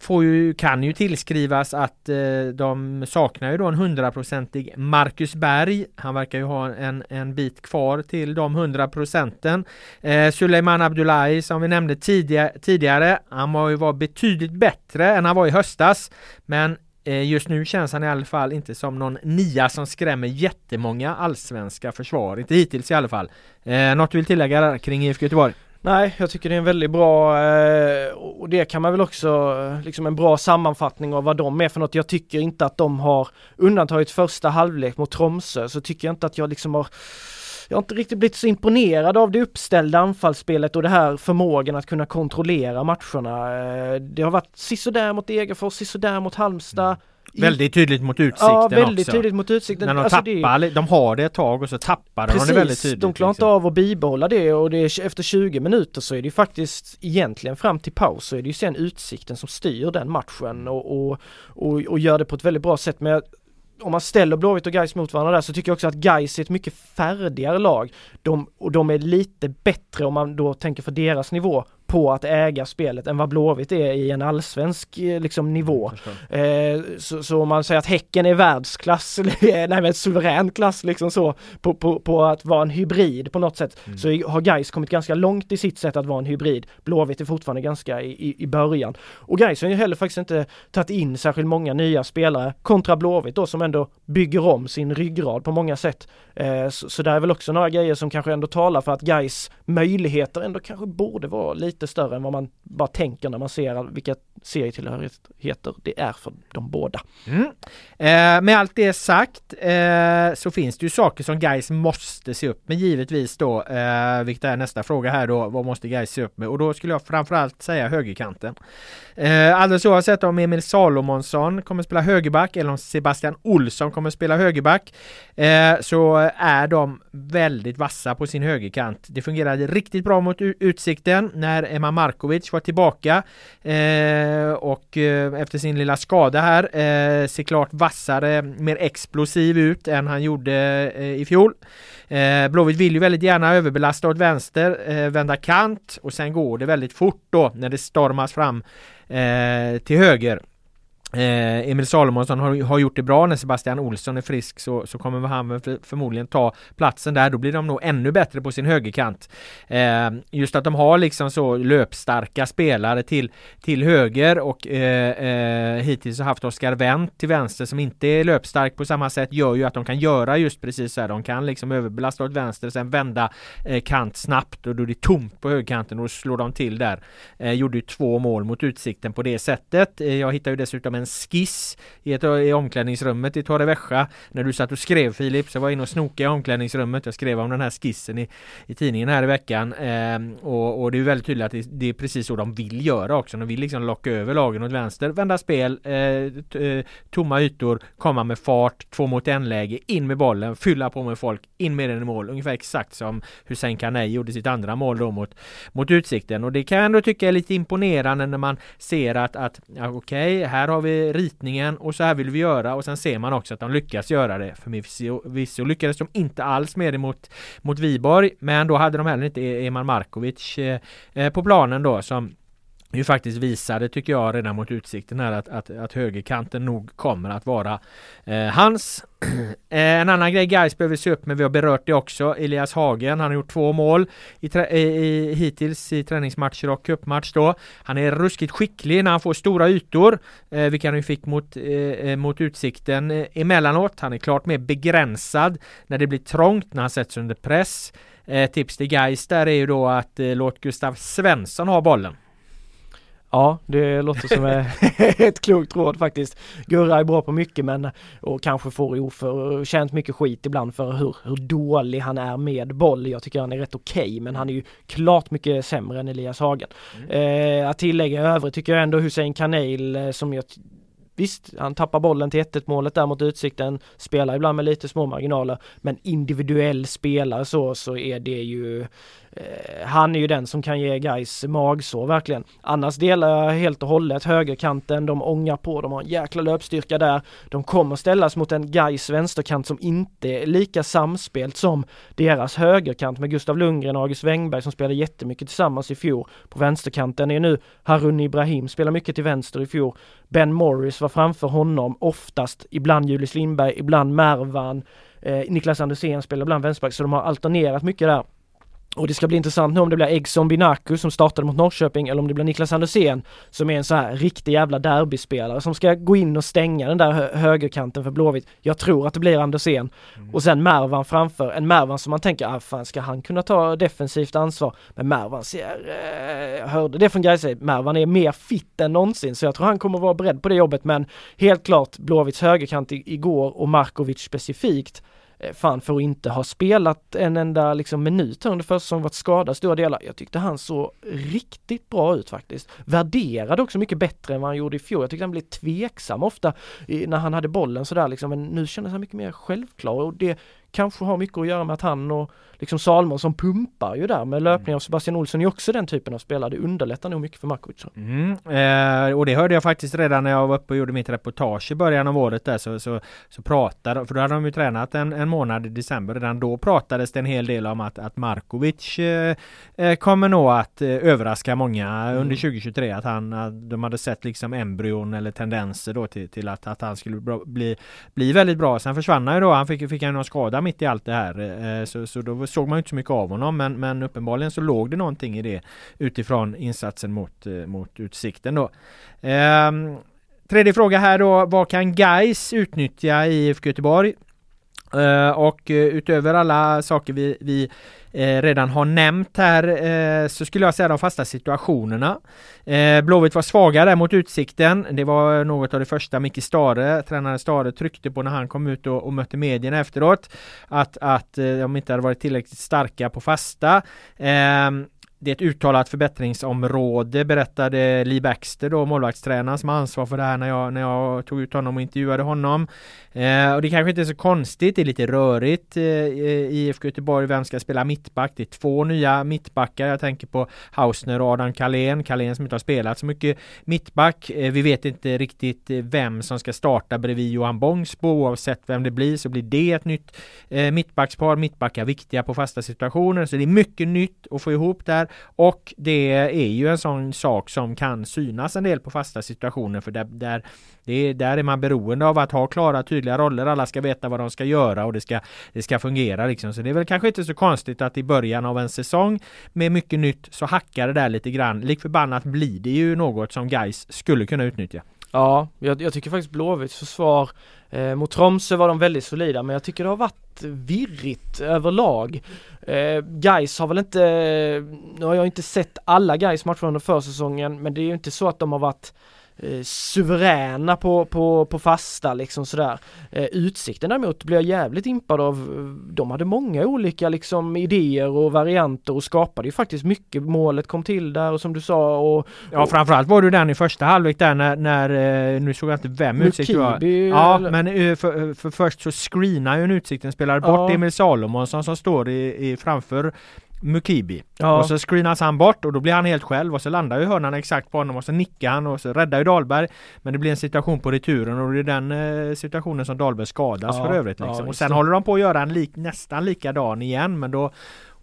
får ju, kan ju tillskrivas att eh, de saknar ju då en hundraprocentig Marcus Berg. Han verkar ju ha en, en bit kvar till de hundra procenten. Eh, Suleiman Abdullahi som vi nämnde tidigare, tidigare, han var ju var betydligt bättre än han var i höstas. Men eh, Just nu känns han i alla fall inte som någon nia som skrämmer jättemånga allsvenska försvar, inte hittills i alla fall. Eh, något du vill tillägga där kring IFK Göteborg? Nej, jag tycker det är en väldigt bra eh, och det kan man väl också, eh, liksom en bra sammanfattning av vad de är för något. Jag tycker inte att de har, undantaget första halvlek mot Tromsö, så tycker jag inte att jag liksom har jag har inte riktigt blivit så imponerad av det uppställda anfallsspelet och det här förmågan att kunna kontrollera matcherna. Eh, det har varit sisådär mot Degerfors, sisådär mot Halmstad. Mm Väldigt tydligt mot utsikten Ja, väldigt också. tydligt mot utsikten. När de alltså tappar, det... de har det ett tag och så tappar Precis, de det väldigt tydligt. de klarar inte liksom. av att bibehålla det och det är, efter 20 minuter så är det ju faktiskt egentligen fram till paus så är det ju sen utsikten som styr den matchen och, och, och, och gör det på ett väldigt bra sätt. Men om man ställer Blåvitt och Gais mot varandra där så tycker jag också att Gais är ett mycket färdigare lag. De, och de är lite bättre om man då tänker för deras nivå på att äga spelet än vad Blåvitt är i en allsvensk eh, liksom, nivå. Eh, så, så, om man säger att Häcken är världsklass, [LAUGHS] nej men suverän klass liksom så, på, på, på att vara en hybrid på något sätt, mm. så har Gais kommit ganska långt i sitt sätt att vara en hybrid. Blåvitt är fortfarande ganska i, i, i början. Och Gais har ju heller faktiskt inte tagit in särskilt många nya spelare kontra Blåvitt då som ändå bygger om sin ryggrad på många sätt. Eh, så, så där är väl också några grejer som kanske ändå talar för att Gais möjligheter ändå kanske borde vara lite lite större än vad man bara tänker när man ser vilka serietillhörigheter det är för de båda. Mm. Eh, med allt det sagt eh, så finns det ju saker som guys måste se upp med givetvis då, eh, vilket är nästa fråga här då, vad måste guys se upp med? Och då skulle jag framförallt säga högerkanten. Eh, alldeles oavsett om Emil Salomonsson kommer spela högerback eller om Sebastian Olsson kommer spela högerback eh, så är de väldigt vassa på sin högerkant. Det fungerade riktigt bra mot Utsikten när Emma Markovic var tillbaka eh, och eh, efter sin lilla skada här eh, ser klart vassare, mer explosiv ut än han gjorde eh, i fjol. Eh, Blåvitt vill ju väldigt gärna överbelasta åt vänster, eh, vända kant och sen går det väldigt fort då när det stormas fram eh, till höger. Eh, Emil Salomonsson har, har gjort det bra när Sebastian Olsson är frisk så, så kommer han för, förmodligen ta platsen där. Då blir de nog ännu bättre på sin högerkant. Eh, just att de har liksom så löpstarka spelare till, till höger och eh, eh, hittills har haft Oskar Wendt till vänster som inte är löpstark på samma sätt gör ju att de kan göra just precis så här. De kan liksom överbelasta åt vänster sen vända eh, kant snabbt och då är det tomt på högerkanten och då slår de till där. Eh, gjorde ju två mål mot Utsikten på det sättet. Eh, jag hittar ju dessutom en en skiss i, ett, i omklädningsrummet i Torrevieja när du satt och skrev Filip. Så jag var inne och snokade i omklädningsrummet. Jag skrev om den här skissen i, i tidningen här i veckan. Eh, och, och, det är väldigt tydligt att det, det, är precis så de vill göra också. De vill liksom locka över lagen åt vänster, vända spel, eh, eh, tomma ytor, komma med fart, två mot en läge, in med bollen, fylla på med folk, in med den i mål. Ungefär exakt som Hussein Kanei gjorde sitt andra mål då mot, mot Utsikten. Och det kan jag ändå tycka är lite imponerande när man ser att, att ja, okej, okay, här har vi ritningen och så här vill vi göra och sen ser man också att de lyckas göra det. Förvisso lyckades de inte alls med det mot, mot Viborg men då hade de heller inte e- Eman Markovic eh, eh, på planen då som ju faktiskt visade, tycker jag, redan mot utsikten här att, att, att högerkanten nog kommer att vara eh, hans. [CLEARS THROAT] Eh, en annan grej Gais behöver se upp med, vi har berört det också, Elias Hagen, han har gjort två mål i, i, hittills i träningsmatcher och cupmatch då. Han är ruskigt skicklig när han får stora ytor, eh, vilket han ju fick mot, eh, eh mot utsikten eh, emellanåt. Han är klart mer begränsad när det blir trångt, när han sätts under press. Eh, tips till Gais där är ju då att eh, låt Gustav Svensson ha bollen. Ja, det låter som [LAUGHS] ett klokt råd faktiskt. Gurra är bra på mycket men och kanske får oförtjänt mycket skit ibland för hur, hur dålig han är med boll. Jag tycker han är rätt okej okay, men han är ju klart mycket sämre än Elias Hagen. Mm. Eh, att tillägga i övrigt tycker jag ändå Hussein Kanel eh, som jag Visst, han tappar bollen till 1 målet där mot Utsikten, spelar ibland med lite små marginaler, men individuell spelare så, så är det ju Eh, han är ju den som kan ge guys magsår verkligen. Annars delar jag helt och hållet högerkanten, de ångar på, de har en jäkla löpstyrka där. De kommer ställas mot en guys vänsterkant som inte är lika samspelt som deras högerkant med Gustav Lundgren och August Wengberg som spelade jättemycket tillsammans i fjol. På vänsterkanten är nu Harun Ibrahim, spelar mycket till vänster i fjol. Ben Morris var framför honom oftast, ibland Julius Lindberg, ibland Mervan. Eh, Niklas Andersén spelar ibland vänsterback, så de har alternerat mycket där. Och det ska bli intressant nu om det blir Eggson Binaku som startade mot Norrköping eller om det blir Niklas Andersén som är en så här riktig jävla derbyspelare som ska gå in och stänga den där hö högerkanten för Blåvitt. Jag tror att det blir Andersén. Mm. Och sen Mervan framför, en Mervan som man tänker, ah fan ska han kunna ta defensivt ansvar? Men Mervan ser, eh, jag hörde det från Gais Mervan är mer fit än någonsin så jag tror han kommer vara beredd på det jobbet men helt klart Blåvitts högerkant igår och Markovic specifikt Eh, fan för att inte ha spelat en enda liksom minut under första säsongen, varit skadad stora delar. Jag tyckte han såg riktigt bra ut faktiskt. Värderade också mycket bättre än vad han gjorde i fjol. Jag tyckte han blev tveksam ofta när han hade bollen sådär liksom, men nu kändes han mycket mer självklar och det kanske har mycket att göra med att han och liksom Salmonsson pumpar ju där med löpning av Sebastian Olsson är också den typen av spelare. Det underlättar nog mycket för Markovic. Mm, eh, och det hörde jag faktiskt redan när jag var uppe och gjorde mitt reportage i början av året där så, så, så pratade, för då hade de ju tränat en, en månad i december. Redan då pratades det en hel del om att, att Markovic eh, eh kommer nog att eh, överraska många mm. under 2023. Att han, att de hade sett liksom embryon eller tendenser då till, till att, att han skulle bli, bli väldigt bra. Sen försvann han ju då. Han fick, fick han någon skada mitt i allt det här. Eh, så, så då såg man inte så mycket av honom men, men uppenbarligen så låg det någonting i det utifrån insatsen mot, eh, mot Utsikten då. Ehm, tredje fråga här då, vad kan Geis utnyttja i IFK Göteborg? Uh, och uh, utöver alla saker vi, vi uh, redan har nämnt här så skulle jag säga de fasta situationerna. Blåvitt var svagare mot Utsikten. Det var något av det första Micke Stare, tränare Stare, tryckte på när han kom ut och, och mötte medierna efteråt. Att, att de inte hade varit tillräckligt starka på fasta. Det är ett uttalat förbättringsområde berättade Lee Baxter då, målvaktstränaren som har ansvar för det här när jag, när jag tog ut honom och intervjuade honom. Eh, och det kanske inte är så konstigt, det är lite rörigt eh, i IFK Göteborg. Vem ska spela mittback? Det är två nya mittbackar. Jag tänker på Hausner och Adam Kalén. Kalén som inte har spelat så mycket mittback. Eh, vi vet inte riktigt vem som ska starta bredvid Johan Bångsbo. Oavsett vem det blir så blir det ett nytt eh, mittbackspar. Mittbackar viktiga på fasta situationer. Så det är mycket nytt att få ihop där. Och det är ju en sån sak som kan synas en del på fasta situationer för där, där, det är, där är man beroende av att ha klara tydliga roller. Alla ska veta vad de ska göra och det ska, det ska fungera liksom. Så det är väl kanske inte så konstigt att i början av en säsong med mycket nytt så hackar det där lite grann. Lik förbannat blir det ju något som guys skulle kunna utnyttja. Ja, jag, jag tycker faktiskt Blåvitts försvar eh, mot Tromsö var de väldigt solida men jag tycker det har varit virrigt överlag. Eh, guys har väl inte, nu har jag inte sett alla guys matcher under försäsongen men det är ju inte så att de har varit eh, suveräna på, på, på fasta liksom sådär. Eh, utsikten däremot blev jag jävligt impad av. De hade många olika liksom idéer och varianter och skapade ju faktiskt mycket. Målet kom till där och som du sa och... och ja framförallt var du den i första halvlek där när, när eh, nu såg jag inte vem Utsikt var. Ja men eh, för, för först så screenar ju en Utsikten spelare bort ja. Emil Salomonsson som står i, i framför Mukibi. Ja. Och så screenas han bort och då blir han helt själv och så landar ju hörnan exakt på honom och så nickar han och så räddar ju Dahlberg. Men det blir en situation på returen och det är den eh, situationen som Dahlberg skadas ja. för övrigt. Liksom. Ja, och sen det. håller de på att göra en lik, nästan likadan igen men då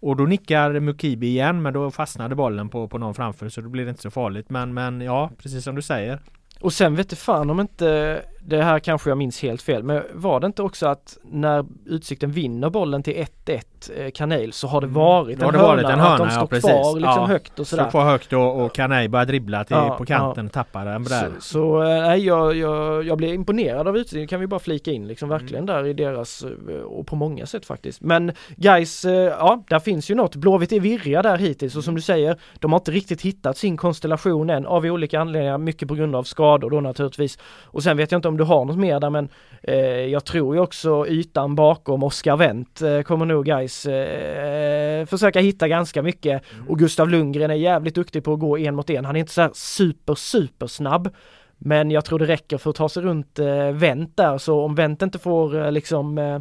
och då nickar Mukibi igen men då fastnade bollen på, på någon framför så då blir det inte så farligt. Men, men ja, precis som du säger. Och sen vet du fan om inte, det här kanske jag minns helt fel, men var det inte också att när Utsikten vinner bollen till 1-1 eh, Kanel så har det mm. varit mm. en, hörna, varit en hörna, att de står ja, kvar liksom ja. högt och sådär. Står kvar högt och, och Kanel börjar dribbla till, ja, på kanten, ja. tappar den där. Så, så eh, nej, jag, jag, jag blir imponerad av Utsikten, kan vi bara flika in liksom verkligen mm. där i deras, eh, och på många sätt faktiskt. Men guys, ja, där finns ju något. Blåvitt är virriga där hittills och som du säger, de har inte riktigt hittat sin konstellation än av olika anledningar, mycket på grund av skador då naturligtvis. Och sen vet jag inte om du har något mer där men eh, jag tror ju också ytan bakom Oskar Wendt eh, kommer nog guys eh, försöka hitta ganska mycket mm. och Gustav Lundgren är jävligt duktig på att gå en mot en. Han är inte så super super snabb Men jag tror det räcker för att ta sig runt eh, Wendt där, så om Wendt inte får eh, liksom eh,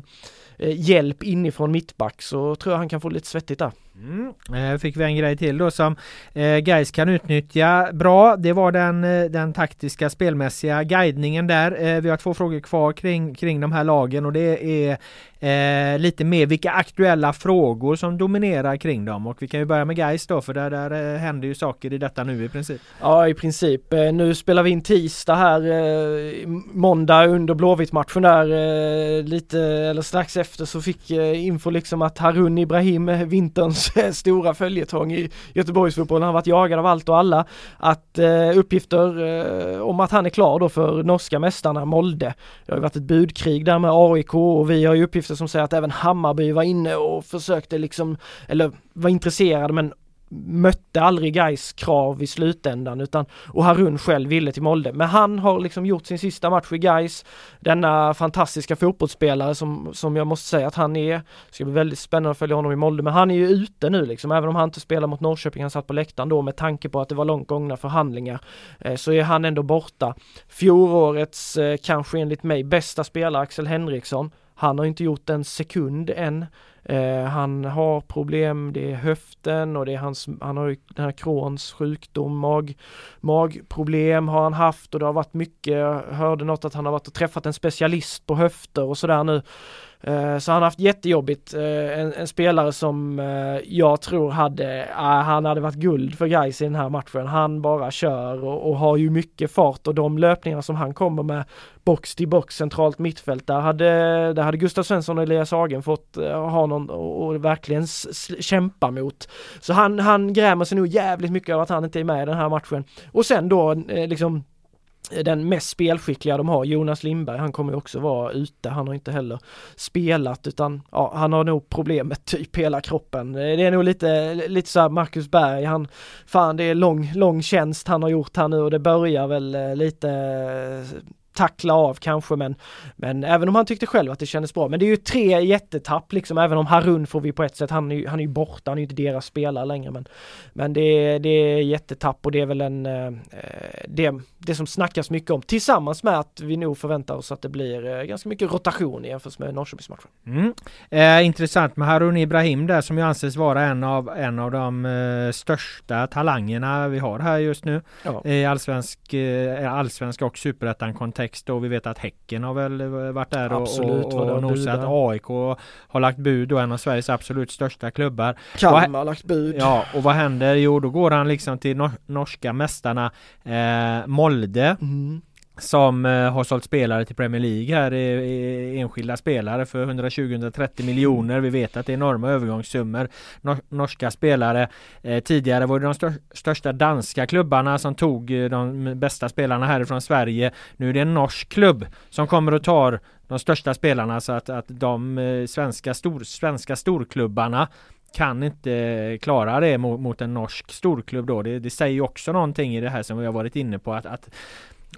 eh, hjälp inifrån mittback så tror jag han kan få lite svettigt där. Mm. Eh, fick vi en grej till då som eh, kan utnyttja bra. Det var den, eh, den taktiska spelmässiga guidningen där. Eh, vi har två frågor kvar kring, kring de här lagen och det är eh, lite mer vilka aktuella frågor som dominerar kring dem. Och vi kan ju börja med Guys då för där, där eh, händer ju saker i detta nu i princip. Ja i princip. Eh, nu spelar vi in tisdag här, eh, måndag under Blåvitt-matchen där eh, lite eller strax efter så fick eh, info liksom att Harun Ibrahim, eh, vinterns [LAUGHS] stora följetong i Göteborgsfotbollen, han har varit jagad av allt och alla. Att eh, uppgifter eh, om att han är klar då för norska mästarna Molde. Det har ju varit ett budkrig där med AIK och vi har ju uppgifter som säger att även Hammarby var inne och försökte liksom, eller var intresserade men mötte aldrig Gais krav i slutändan utan och Harun själv ville till Molde. Men han har liksom gjort sin sista match i Gais. Denna fantastiska fotbollsspelare som, som jag måste säga att han är. Det ska bli väldigt spännande att följa honom i Molde men han är ju ute nu liksom även om han inte spelar mot Norrköping. Han satt på läktaren då med tanke på att det var långt gångna förhandlingar. Eh, så är han ändå borta. Fjolårets eh, kanske enligt mig bästa spelare Axel Henriksson. Han har inte gjort en sekund än. Eh, han har problem, det är höften och det är hans, han har ju den här Crohns sjukdom, mag, magproblem har han haft och det har varit mycket, jag hörde något att han har varit och träffat en specialist på höfter och sådär nu. Eh, så han har haft jättejobbigt. Eh, en, en, spelare som eh, jag tror hade, ah, han hade varit guld för guys i den här matchen. Han bara kör och, och, har ju mycket fart och de löpningarna som han kommer med box till box centralt mittfält där hade, där hade Gustav Svensson och Elias Hagen fått ha någon och verkligen kämpa mot. Så han, han grämer sig nog jävligt mycket över att han inte är med i den här matchen. Och sen då liksom den mest spelskickliga de har, Jonas Lindberg, han kommer också vara ute. Han har inte heller spelat utan ja, han har nog problem med typ hela kroppen. Det är nog lite, lite så Marcus Berg, han, fan det är lång, lång tjänst han har gjort här nu och det börjar väl eh, lite eh, tackla av kanske men, men även om han tyckte själv att det kändes bra. Men det är ju tre jättetapp liksom, även om Harun får vi på ett sätt, han är ju, han är ju borta, han är ju inte deras spelare längre men, men det, är, det är jättetapp och det är väl en, eh, det, det som snackas mycket om tillsammans med att vi nog förväntar oss att det blir eh, ganska mycket rotation jämfört med Norrköpingsmatchen. Mm. Eh, intressant med Harun Ibrahim där som ju anses vara en av, en av de eh, största talangerna vi har här just nu ja. i allsvensk, eh, allsvensk och superettan kontext och vi vet att Häcken har väl varit där absolut, och, och, och nosat. AIK har lagt bud och en av Sveriges absolut största klubbar. Kalmar har lagt bud. Ja, och vad händer? Jo, då går han liksom till nor norska mästarna eh, Molde. Mm som eh, har sålt spelare till Premier League här, enskilda spelare för 120-130 miljoner. Vi vet att det är enorma övergångssummor. Norska spelare. Eh, tidigare var det de största danska klubbarna som tog eh, de bästa spelarna härifrån Sverige. Nu är det en norsk klubb som kommer och tar de största spelarna så att, att de svenska, stor, svenska storklubbarna kan inte klara det mot, mot en norsk storklubb då. Det, det säger också någonting i det här som vi har varit inne på att, att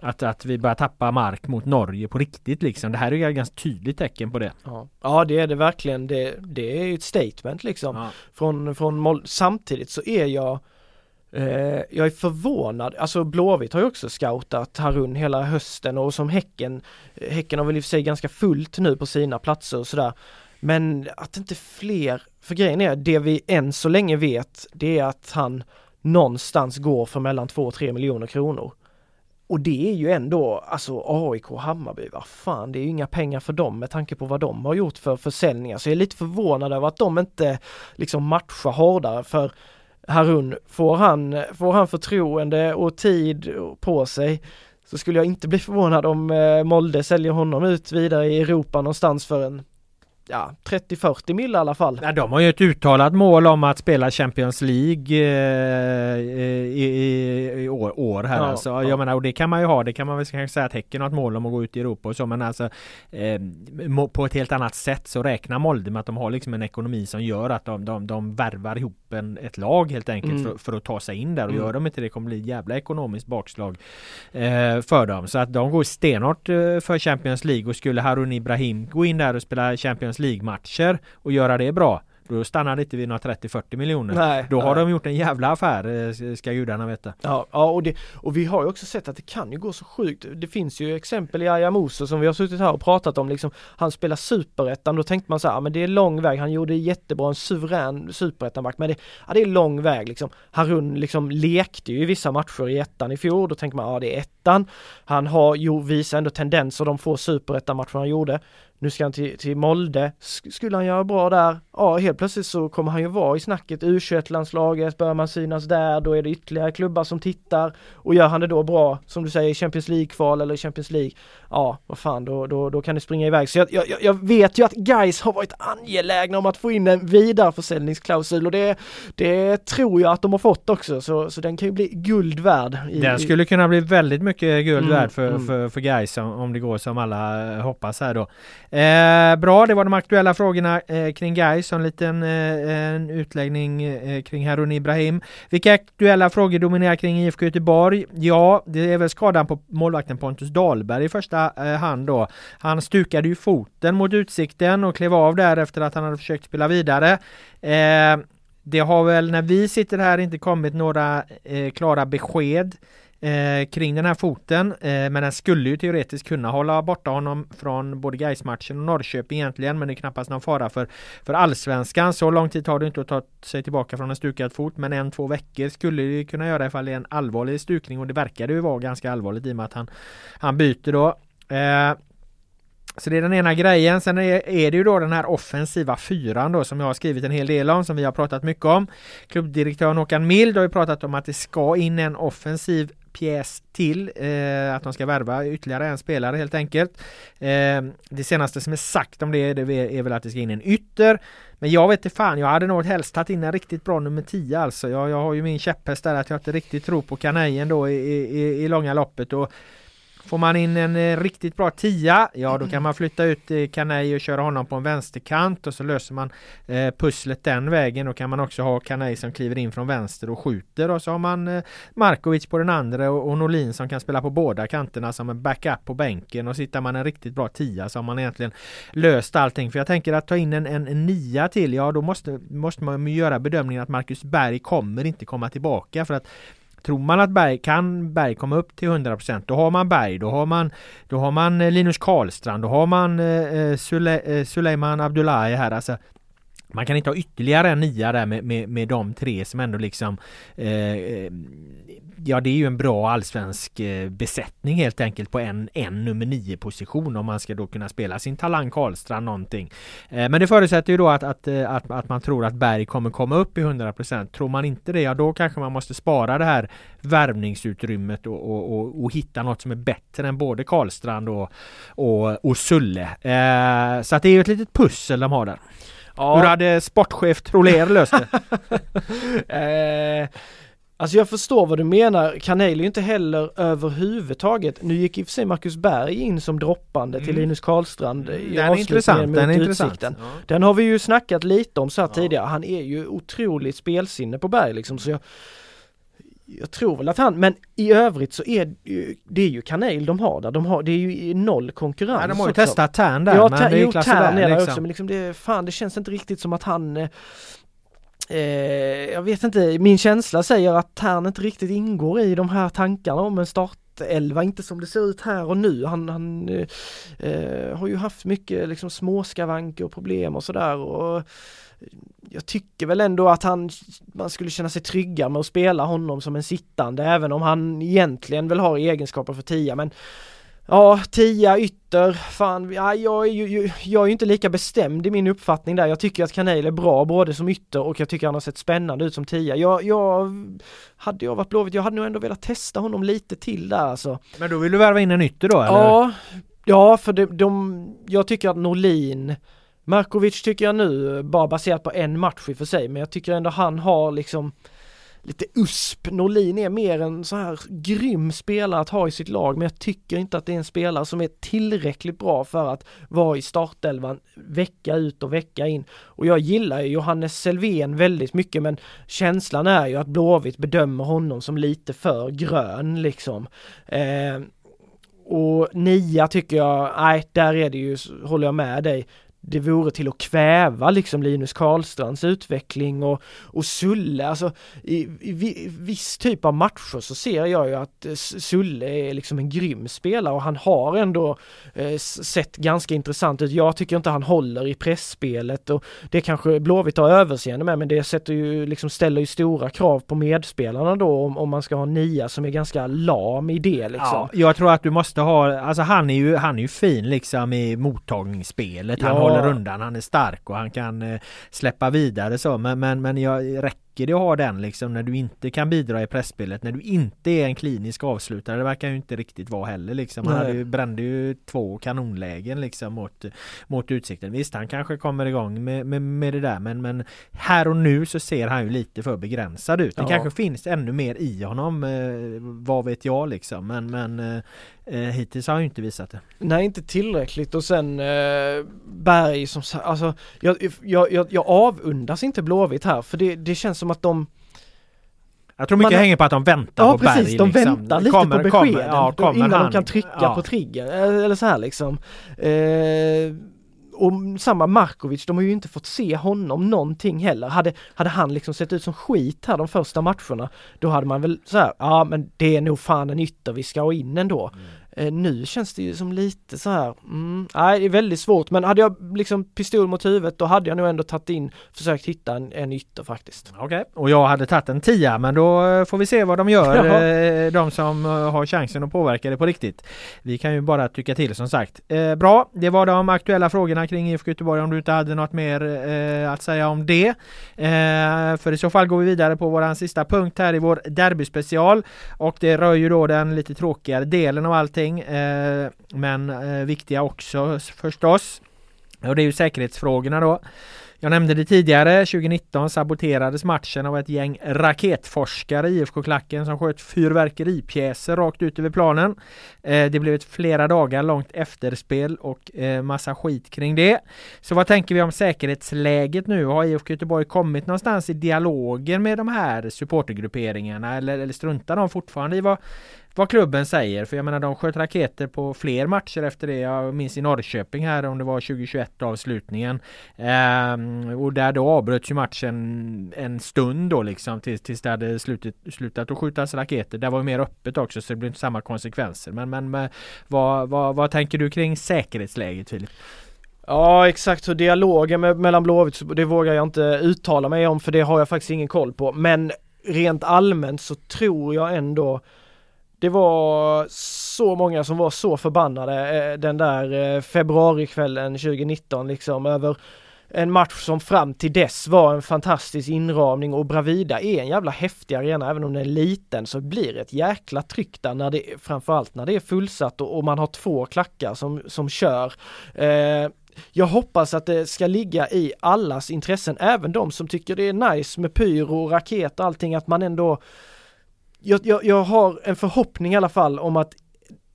att, att vi börjar tappa mark mot Norge på riktigt liksom. Det här är ju ett ganska tydligt tecken på det. Ja, ja det är det verkligen. Det, det är ju ett statement liksom. Ja. Från, från Samtidigt så är jag eh, jag är förvånad, alltså Blåvitt har ju också scoutat Harun hela hösten och som Häcken Häcken har väl i och för sig ganska fullt nu på sina platser och sådär Men att inte fler, för grejen är det vi än så länge vet det är att han någonstans går för mellan 2 och 3 miljoner kronor. Och det är ju ändå, alltså AIK och Hammarby, vad fan, det är ju inga pengar för dem med tanke på vad de har gjort för försäljningar. Så jag är lite förvånad över att de inte liksom matchar hårdare för Harun, får han, får han förtroende och tid på sig så skulle jag inte bli förvånad om eh, Molde säljer honom ut vidare i Europa någonstans för en ja, 30-40 mil i alla fall. Ja, de har ju ett uttalat mål om att spela Champions League eh, i, i, i, år, år här ja, alltså. Jag ja. menar, och det kan man ju ha. Det kan man väl kanske säga att Häcken har ett mål om att gå ut i Europa och så. Men alltså eh, på ett helt annat sätt så räknar Molde med att de har liksom en ekonomi som gör att de, de, de värvar ihop en, ett lag helt enkelt mm. för, för, att ta sig in där. Och mm. gör de inte det kommer bli jävla ekonomiskt bakslag eh, för dem. Så att de går stenhårt eh, för Champions League och skulle Harun Ibrahim gå in där och spela Champions League-matcher och göra det bra Då stannar det inte vid några 30-40 miljoner. Nej, Då har nej. de gjort en jävla affär, eh, ska gudarna veta. Ja, ja och, det, och vi har ju också sett att det kan ju gå så sjukt. Det finns ju exempel i Ayamuso som vi har suttit här och pratat om liksom. Han spelar superettan, då tänkte man så här, men det är lång väg. Han gjorde jättebra, en suverän superettanback. Men det, ja, det är lång väg liksom. Harun liksom lekte ju i vissa matcher i ettan i fjol. Då tänker man, ja det är ettan. Han har ju visat ändå tendenser de få superettan-matcherna han gjorde. Nu ska han till, till Molde. Sk- Skulle han göra bra där? Ja, helt plötsligt så kommer han ju vara i snacket. U21-landslaget, börjar man synas där, då är det ytterligare klubbar som tittar. Och gör han det då bra, som du säger, i Champions League-kval eller Champions League, ja, vad fan, då, då, då kan det springa iväg. Så jag, jag, jag vet ju att guys har varit angelägna om att få in en vidareförsäljningsklausul och det, det tror jag att de har fått också, så, så den kan ju bli guld värd. i- Den skulle kunna bli väldigt mycket guld Mm, värd för, mm. för, för guys om, om det går som alla hoppas här då. Eh, bra, det var de aktuella frågorna eh, kring Gais, och en liten eh, en utläggning eh, kring Harun Ibrahim. Vilka aktuella frågor dominerar kring IFK Göteborg? Ja, det är väl skadan på målvakten Pontus Dahlberg i första eh, hand då. Han stukade ju foten mot Utsikten och klev av där efter att han hade försökt spela vidare. Eh, det har väl när vi sitter här inte kommit några eh, klara besked eh, kring den här foten. Eh, men den skulle ju teoretiskt kunna hålla borta honom från både Gais-matchen och Norrköping egentligen. Men det är knappast någon fara för, för allsvenskan. Så lång tid tar det inte att ta sig tillbaka från en stukad fot. Men en, två veckor skulle det kunna göra ifall det är en allvarlig stukning. Och det verkade ju vara ganska allvarligt i och med att han, han byter då. Eh, så det är den ena grejen. Sen är, det ju då den här offensiva fyran då som jag har skrivit en hel del om, som vi har pratat mycket om. Klubbdirektören Håkan Mild har ju pratat om att det ska in en offensiv pjäs till, eh, att de ska värva ytterligare en spelare helt enkelt. Eh, det senaste som är sagt om det, det är väl att det ska in en ytter. Men jag vet inte fan, jag hade nog helst tagit in en riktigt bra nummer 10 alltså. Jag, jag har ju min käpphäst där att jag inte riktigt tror på kanajen då i, i, i långa loppet. Och Får man in en eh, riktigt bra tia, ja då kan man flytta ut eh, Kanei och köra honom på en vänsterkant och så löser man eh, pusslet den vägen. Då kan man också ha Kanei som kliver in från vänster och skjuter och så har man eh, Markovic på den andra och, och Norlin som kan spela på båda kanterna som en backup på bänken och sitter man en riktigt bra tia så har man egentligen löst allting. För jag tänker att ta in en, en, en nia till, ja då måste, måste man göra bedömningen att Marcus Berg kommer inte komma tillbaka för att Tror man att Berg kan Berg komma upp till 100% då har man Berg, då har man, då har man eh, Linus Karlstrand, då har man eh, eh, Sule, eh, Suleiman Abdullahi här. Alltså, man kan inte ha ytterligare en nia där med, med, med de tre som ändå liksom eh, Ja det är ju en bra allsvensk eh, besättning helt enkelt på en, en nummer nio position om man ska då kunna spela sin talang Karlstrand någonting. Eh, men det förutsätter ju då att, att, eh, att, att man tror att Berg kommer komma upp i 100%. Tror man inte det, ja då kanske man måste spara det här värvningsutrymmet och, och, och, och hitta något som är bättre än både Karlstrand och, och, och Sulle. Eh, så att det är ju ett litet pussel de har där. Ja. Hur hade sportchef Troler löst det? [LAUGHS] eh, alltså jag förstår vad du menar. Kanel är ju inte heller överhuvudtaget. Nu gick i och för sig Marcus Berg in som droppande till Mm. Linus Karlstrand i Den är intressant, den är intressant. Ja. Den har vi ju snackat lite om så här Ja. tidigare. Han är ju otroligt spelsinne på Berg liksom så jag jag tror väl att han, men i övrigt så är det är ju Kanel de har där. De har, det är ju noll konkurrens Ja, de har ju testat Tern där Ja, men det är jo, Tern där är där liksom. också men liksom det, fan det känns inte riktigt som att han eh, eh, Jag vet inte, min känsla säger att Tern inte riktigt ingår i de här tankarna om en startelva, inte som det ser ut här och nu. Han, han eh, eh, har ju haft mycket liksom småskavanker och problem och sådär och jag tycker väl ändå att han, man skulle känna sig trygga med att spela honom som en sittande även om han egentligen väl har egenskaper för tia men Ja, tia, ytter, fan, ja, jag, är ju, jag är ju inte lika bestämd i min uppfattning där. Jag tycker att Kanel är bra både som ytter och jag tycker han har sett spännande ut som tia. Jag, jag hade jag varit Blåvitt, jag hade nog ändå velat testa honom lite till där alltså. Men då vill du värva in en ytter då eller? Ja, ja för de, de, jag tycker att Norlin Markovic tycker jag nu, bara baserat på en match i och för sig, men jag tycker ändå han har liksom lite USP. Norlin är mer en så här grym spelare att ha i sitt lag, men jag tycker inte att det är en spelare som är tillräckligt bra för att vara i startelvan vecka ut och vecka in. Och jag gillar ju Johannes Selvén väldigt mycket, men känslan är ju att Blåvitt bedömer honom som lite för grön liksom. Eh, och nia tycker jag, nej där är det ju, håller jag med dig det vore till att kväva liksom Linus Karlstrands utveckling och, och Sulle, alltså i, i, viss typ av matcher så ser jag ju att eh, Sulle är liksom en grym spelare och han har ändå eh, sett ganska intressant ut. Jag tycker inte han håller i pressspelet och det kanske Blåvitt har överseende med men det sätter ju liksom ställer ju stora krav på medspelarna då om, om man ska ha nia som är ganska lam i det liksom. Ja, jag tror att du måste ha, alltså han är ju, han är ju fin liksom i mottagningsspelet. Han ja håller han är stark och han kan eh, släppa vidare så. Men, men, men jag räcker räcker det att ha den liksom när du inte kan bidra i pressspelet? När du inte är en klinisk avslutare? Det verkar ju inte riktigt vara heller liksom. Han hade ju, brände ju två kanonlägen liksom mot, mot Utsikten. Visst, han kanske kommer igång med, med, med det där men, men här och nu så ser han ju lite för begränsad ut. Det ja. kanske finns ännu mer i honom. Eh, vad vet jag liksom. Men, men eh, eh hittills har han ju inte visat det. Nej, inte tillräckligt och sen eh, Berg som alltså jag, jag, jag, jag avundas inte Blåvitt här för det, det känns som att de jag tror mycket man, hänger på att de väntar ja, på precis, Berg. Ja precis, de liksom. väntar lite kommer, på beskeden kommer, ja, kommer innan han, de kan trycka ja. på trigger eller så här liksom. Eh, och samma Markovic, de har ju inte fått se honom någonting heller. Hade, hade han liksom sett ut som skit här de första matcherna, då hade man väl så här, ja men det är nog fan en ytter vi ska ha in ändå. Mm. Eh, nu känns det ju som lite så här, mm, nej det är väldigt svårt men hade jag liksom pistol mot huvudet då hade jag nog ändå tagit in, försökt hitta en, en ytter faktiskt. Okej, okay. och jag hade tagit en tia men då eh, får vi se vad de gör, [LAUGHS] eh, de som har chansen att påverka det på riktigt. Vi kan ju bara tycka till som sagt. Eh, bra, det var de aktuella frågorna kring IFK Göteborg om du inte hade något mer eh, att säga om det. Eh, för i så fall går vi vidare på våran sista punkt här i vår derbyspecial och det rör ju då den lite tråkigare delen av allting någonting eh, men eh, viktiga också förstås. Och det är ju säkerhetsfrågorna då. Jag nämnde det tidigare, 2019 saboterades matchen av ett gäng raketforskare i IFK-klacken som sköt fyrverkeripjäser rakt ut över planen. Eh, det blev ett flera dagar långt efterspel och eh, massa skit kring det. Så vad tänker vi om säkerhetsläget nu? Har IFK Göteborg kommit någonstans i dialogen med de här supportergrupperingarna eller, eller struntar de fortfarande i vad vad klubben säger. För jag menar de sköt raketer på fler matcher efter det. Jag minns i Norrköping här om det var 2021 avslutningen. Ehm, och där då avbröts ju matchen en stund då liksom tills, tills det hade slutit, slutat att skjutas raketer. Det var ju mer öppet också så det blev inte samma konsekvenser. Men, men, med, vad, vad, vad tänker du kring säkerhetsläget Filip? Ja exakt hur dialogen med, mellan Blåvitt, det vågar jag inte uttala mig om för det har jag faktiskt ingen koll på. Men rent allmänt så tror jag ändå det var så många som var så förbannade eh, den där eh, februarikvällen 2019 liksom över en match som fram till dess var en fantastisk inramning och Bravida är en jävla häftig arena även om den är liten så blir det ett jäkla tryck där när det framförallt när det är fullsatt och, och man har två klackar som, som kör. Eh, jag hoppas att det ska ligga i allas intressen, även de som tycker det är nice med pyro och raket och allting, att man ändå jag, jag, jag har en förhoppning i alla fall om att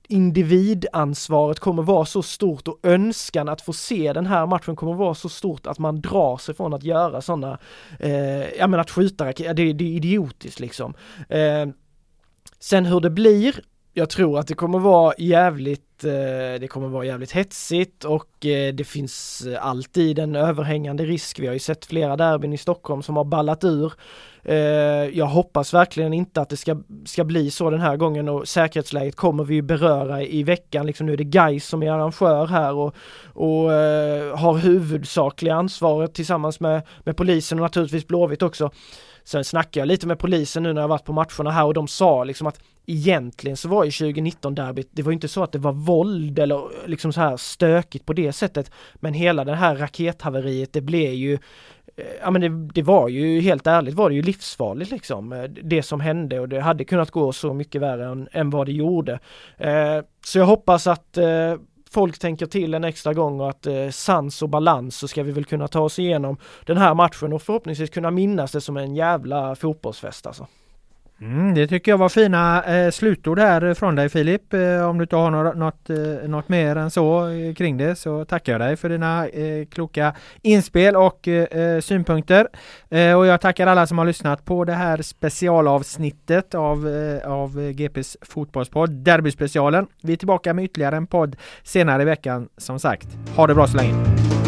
individansvaret kommer vara så stort och önskan att få se den här matchen kommer vara så stort att man drar sig från att göra sådana, eh, ja men att skjuta raketer, det, det är idiotiskt liksom. Eh, sen hur det blir, jag tror att det kommer vara jävligt, eh, det kommer vara jävligt hetsigt och eh, det finns alltid en överhängande risk. Vi har ju sett flera derbyn i Stockholm som har ballat ur Eh, Eh, jag hoppas verkligen inte att det ska, ska bli så den här gången och säkerhetsläget kommer vi beröra i veckan. Liksom nu är det Gais som är arrangör här och, och eh, har huvudsakliga ansvaret tillsammans med, med polisen och naturligtvis Blåvitt också. Sen snackade jag lite med polisen nu när jag varit på matcherna här och de sa liksom att egentligen så var ju 2019 derbyt, det var inte så att det var våld eller liksom så här stökigt på det sättet. Men hela det här rakethaveriet, det blev ju ja men det, det, var ju helt ärligt var det ju livsfarligt liksom eh, det som hände och det hade kunnat gå så mycket värre än, än vad det gjorde. Eh, så jag hoppas att eh, folk tänker till en extra gång och att eh, sans och balans så ska vi väl kunna ta oss igenom den här matchen och förhoppningsvis kunna minnas det som en jävla fotbollsfest alltså. Mm, det tycker jag var fina eh, slutord här från dig Filip. Eh, om du inte har något, något, eh, något mer än så eh, kring det så tackar jag dig för dina eh, kloka inspel och eh, eh synpunkter. Eh, och jag tackar alla som har lyssnat på det här specialavsnittet av, av GPs fotbollspodd Derbyspecialen. Vi är tillbaka med ytterligare en podd senare i veckan som sagt. Ha det bra så länge!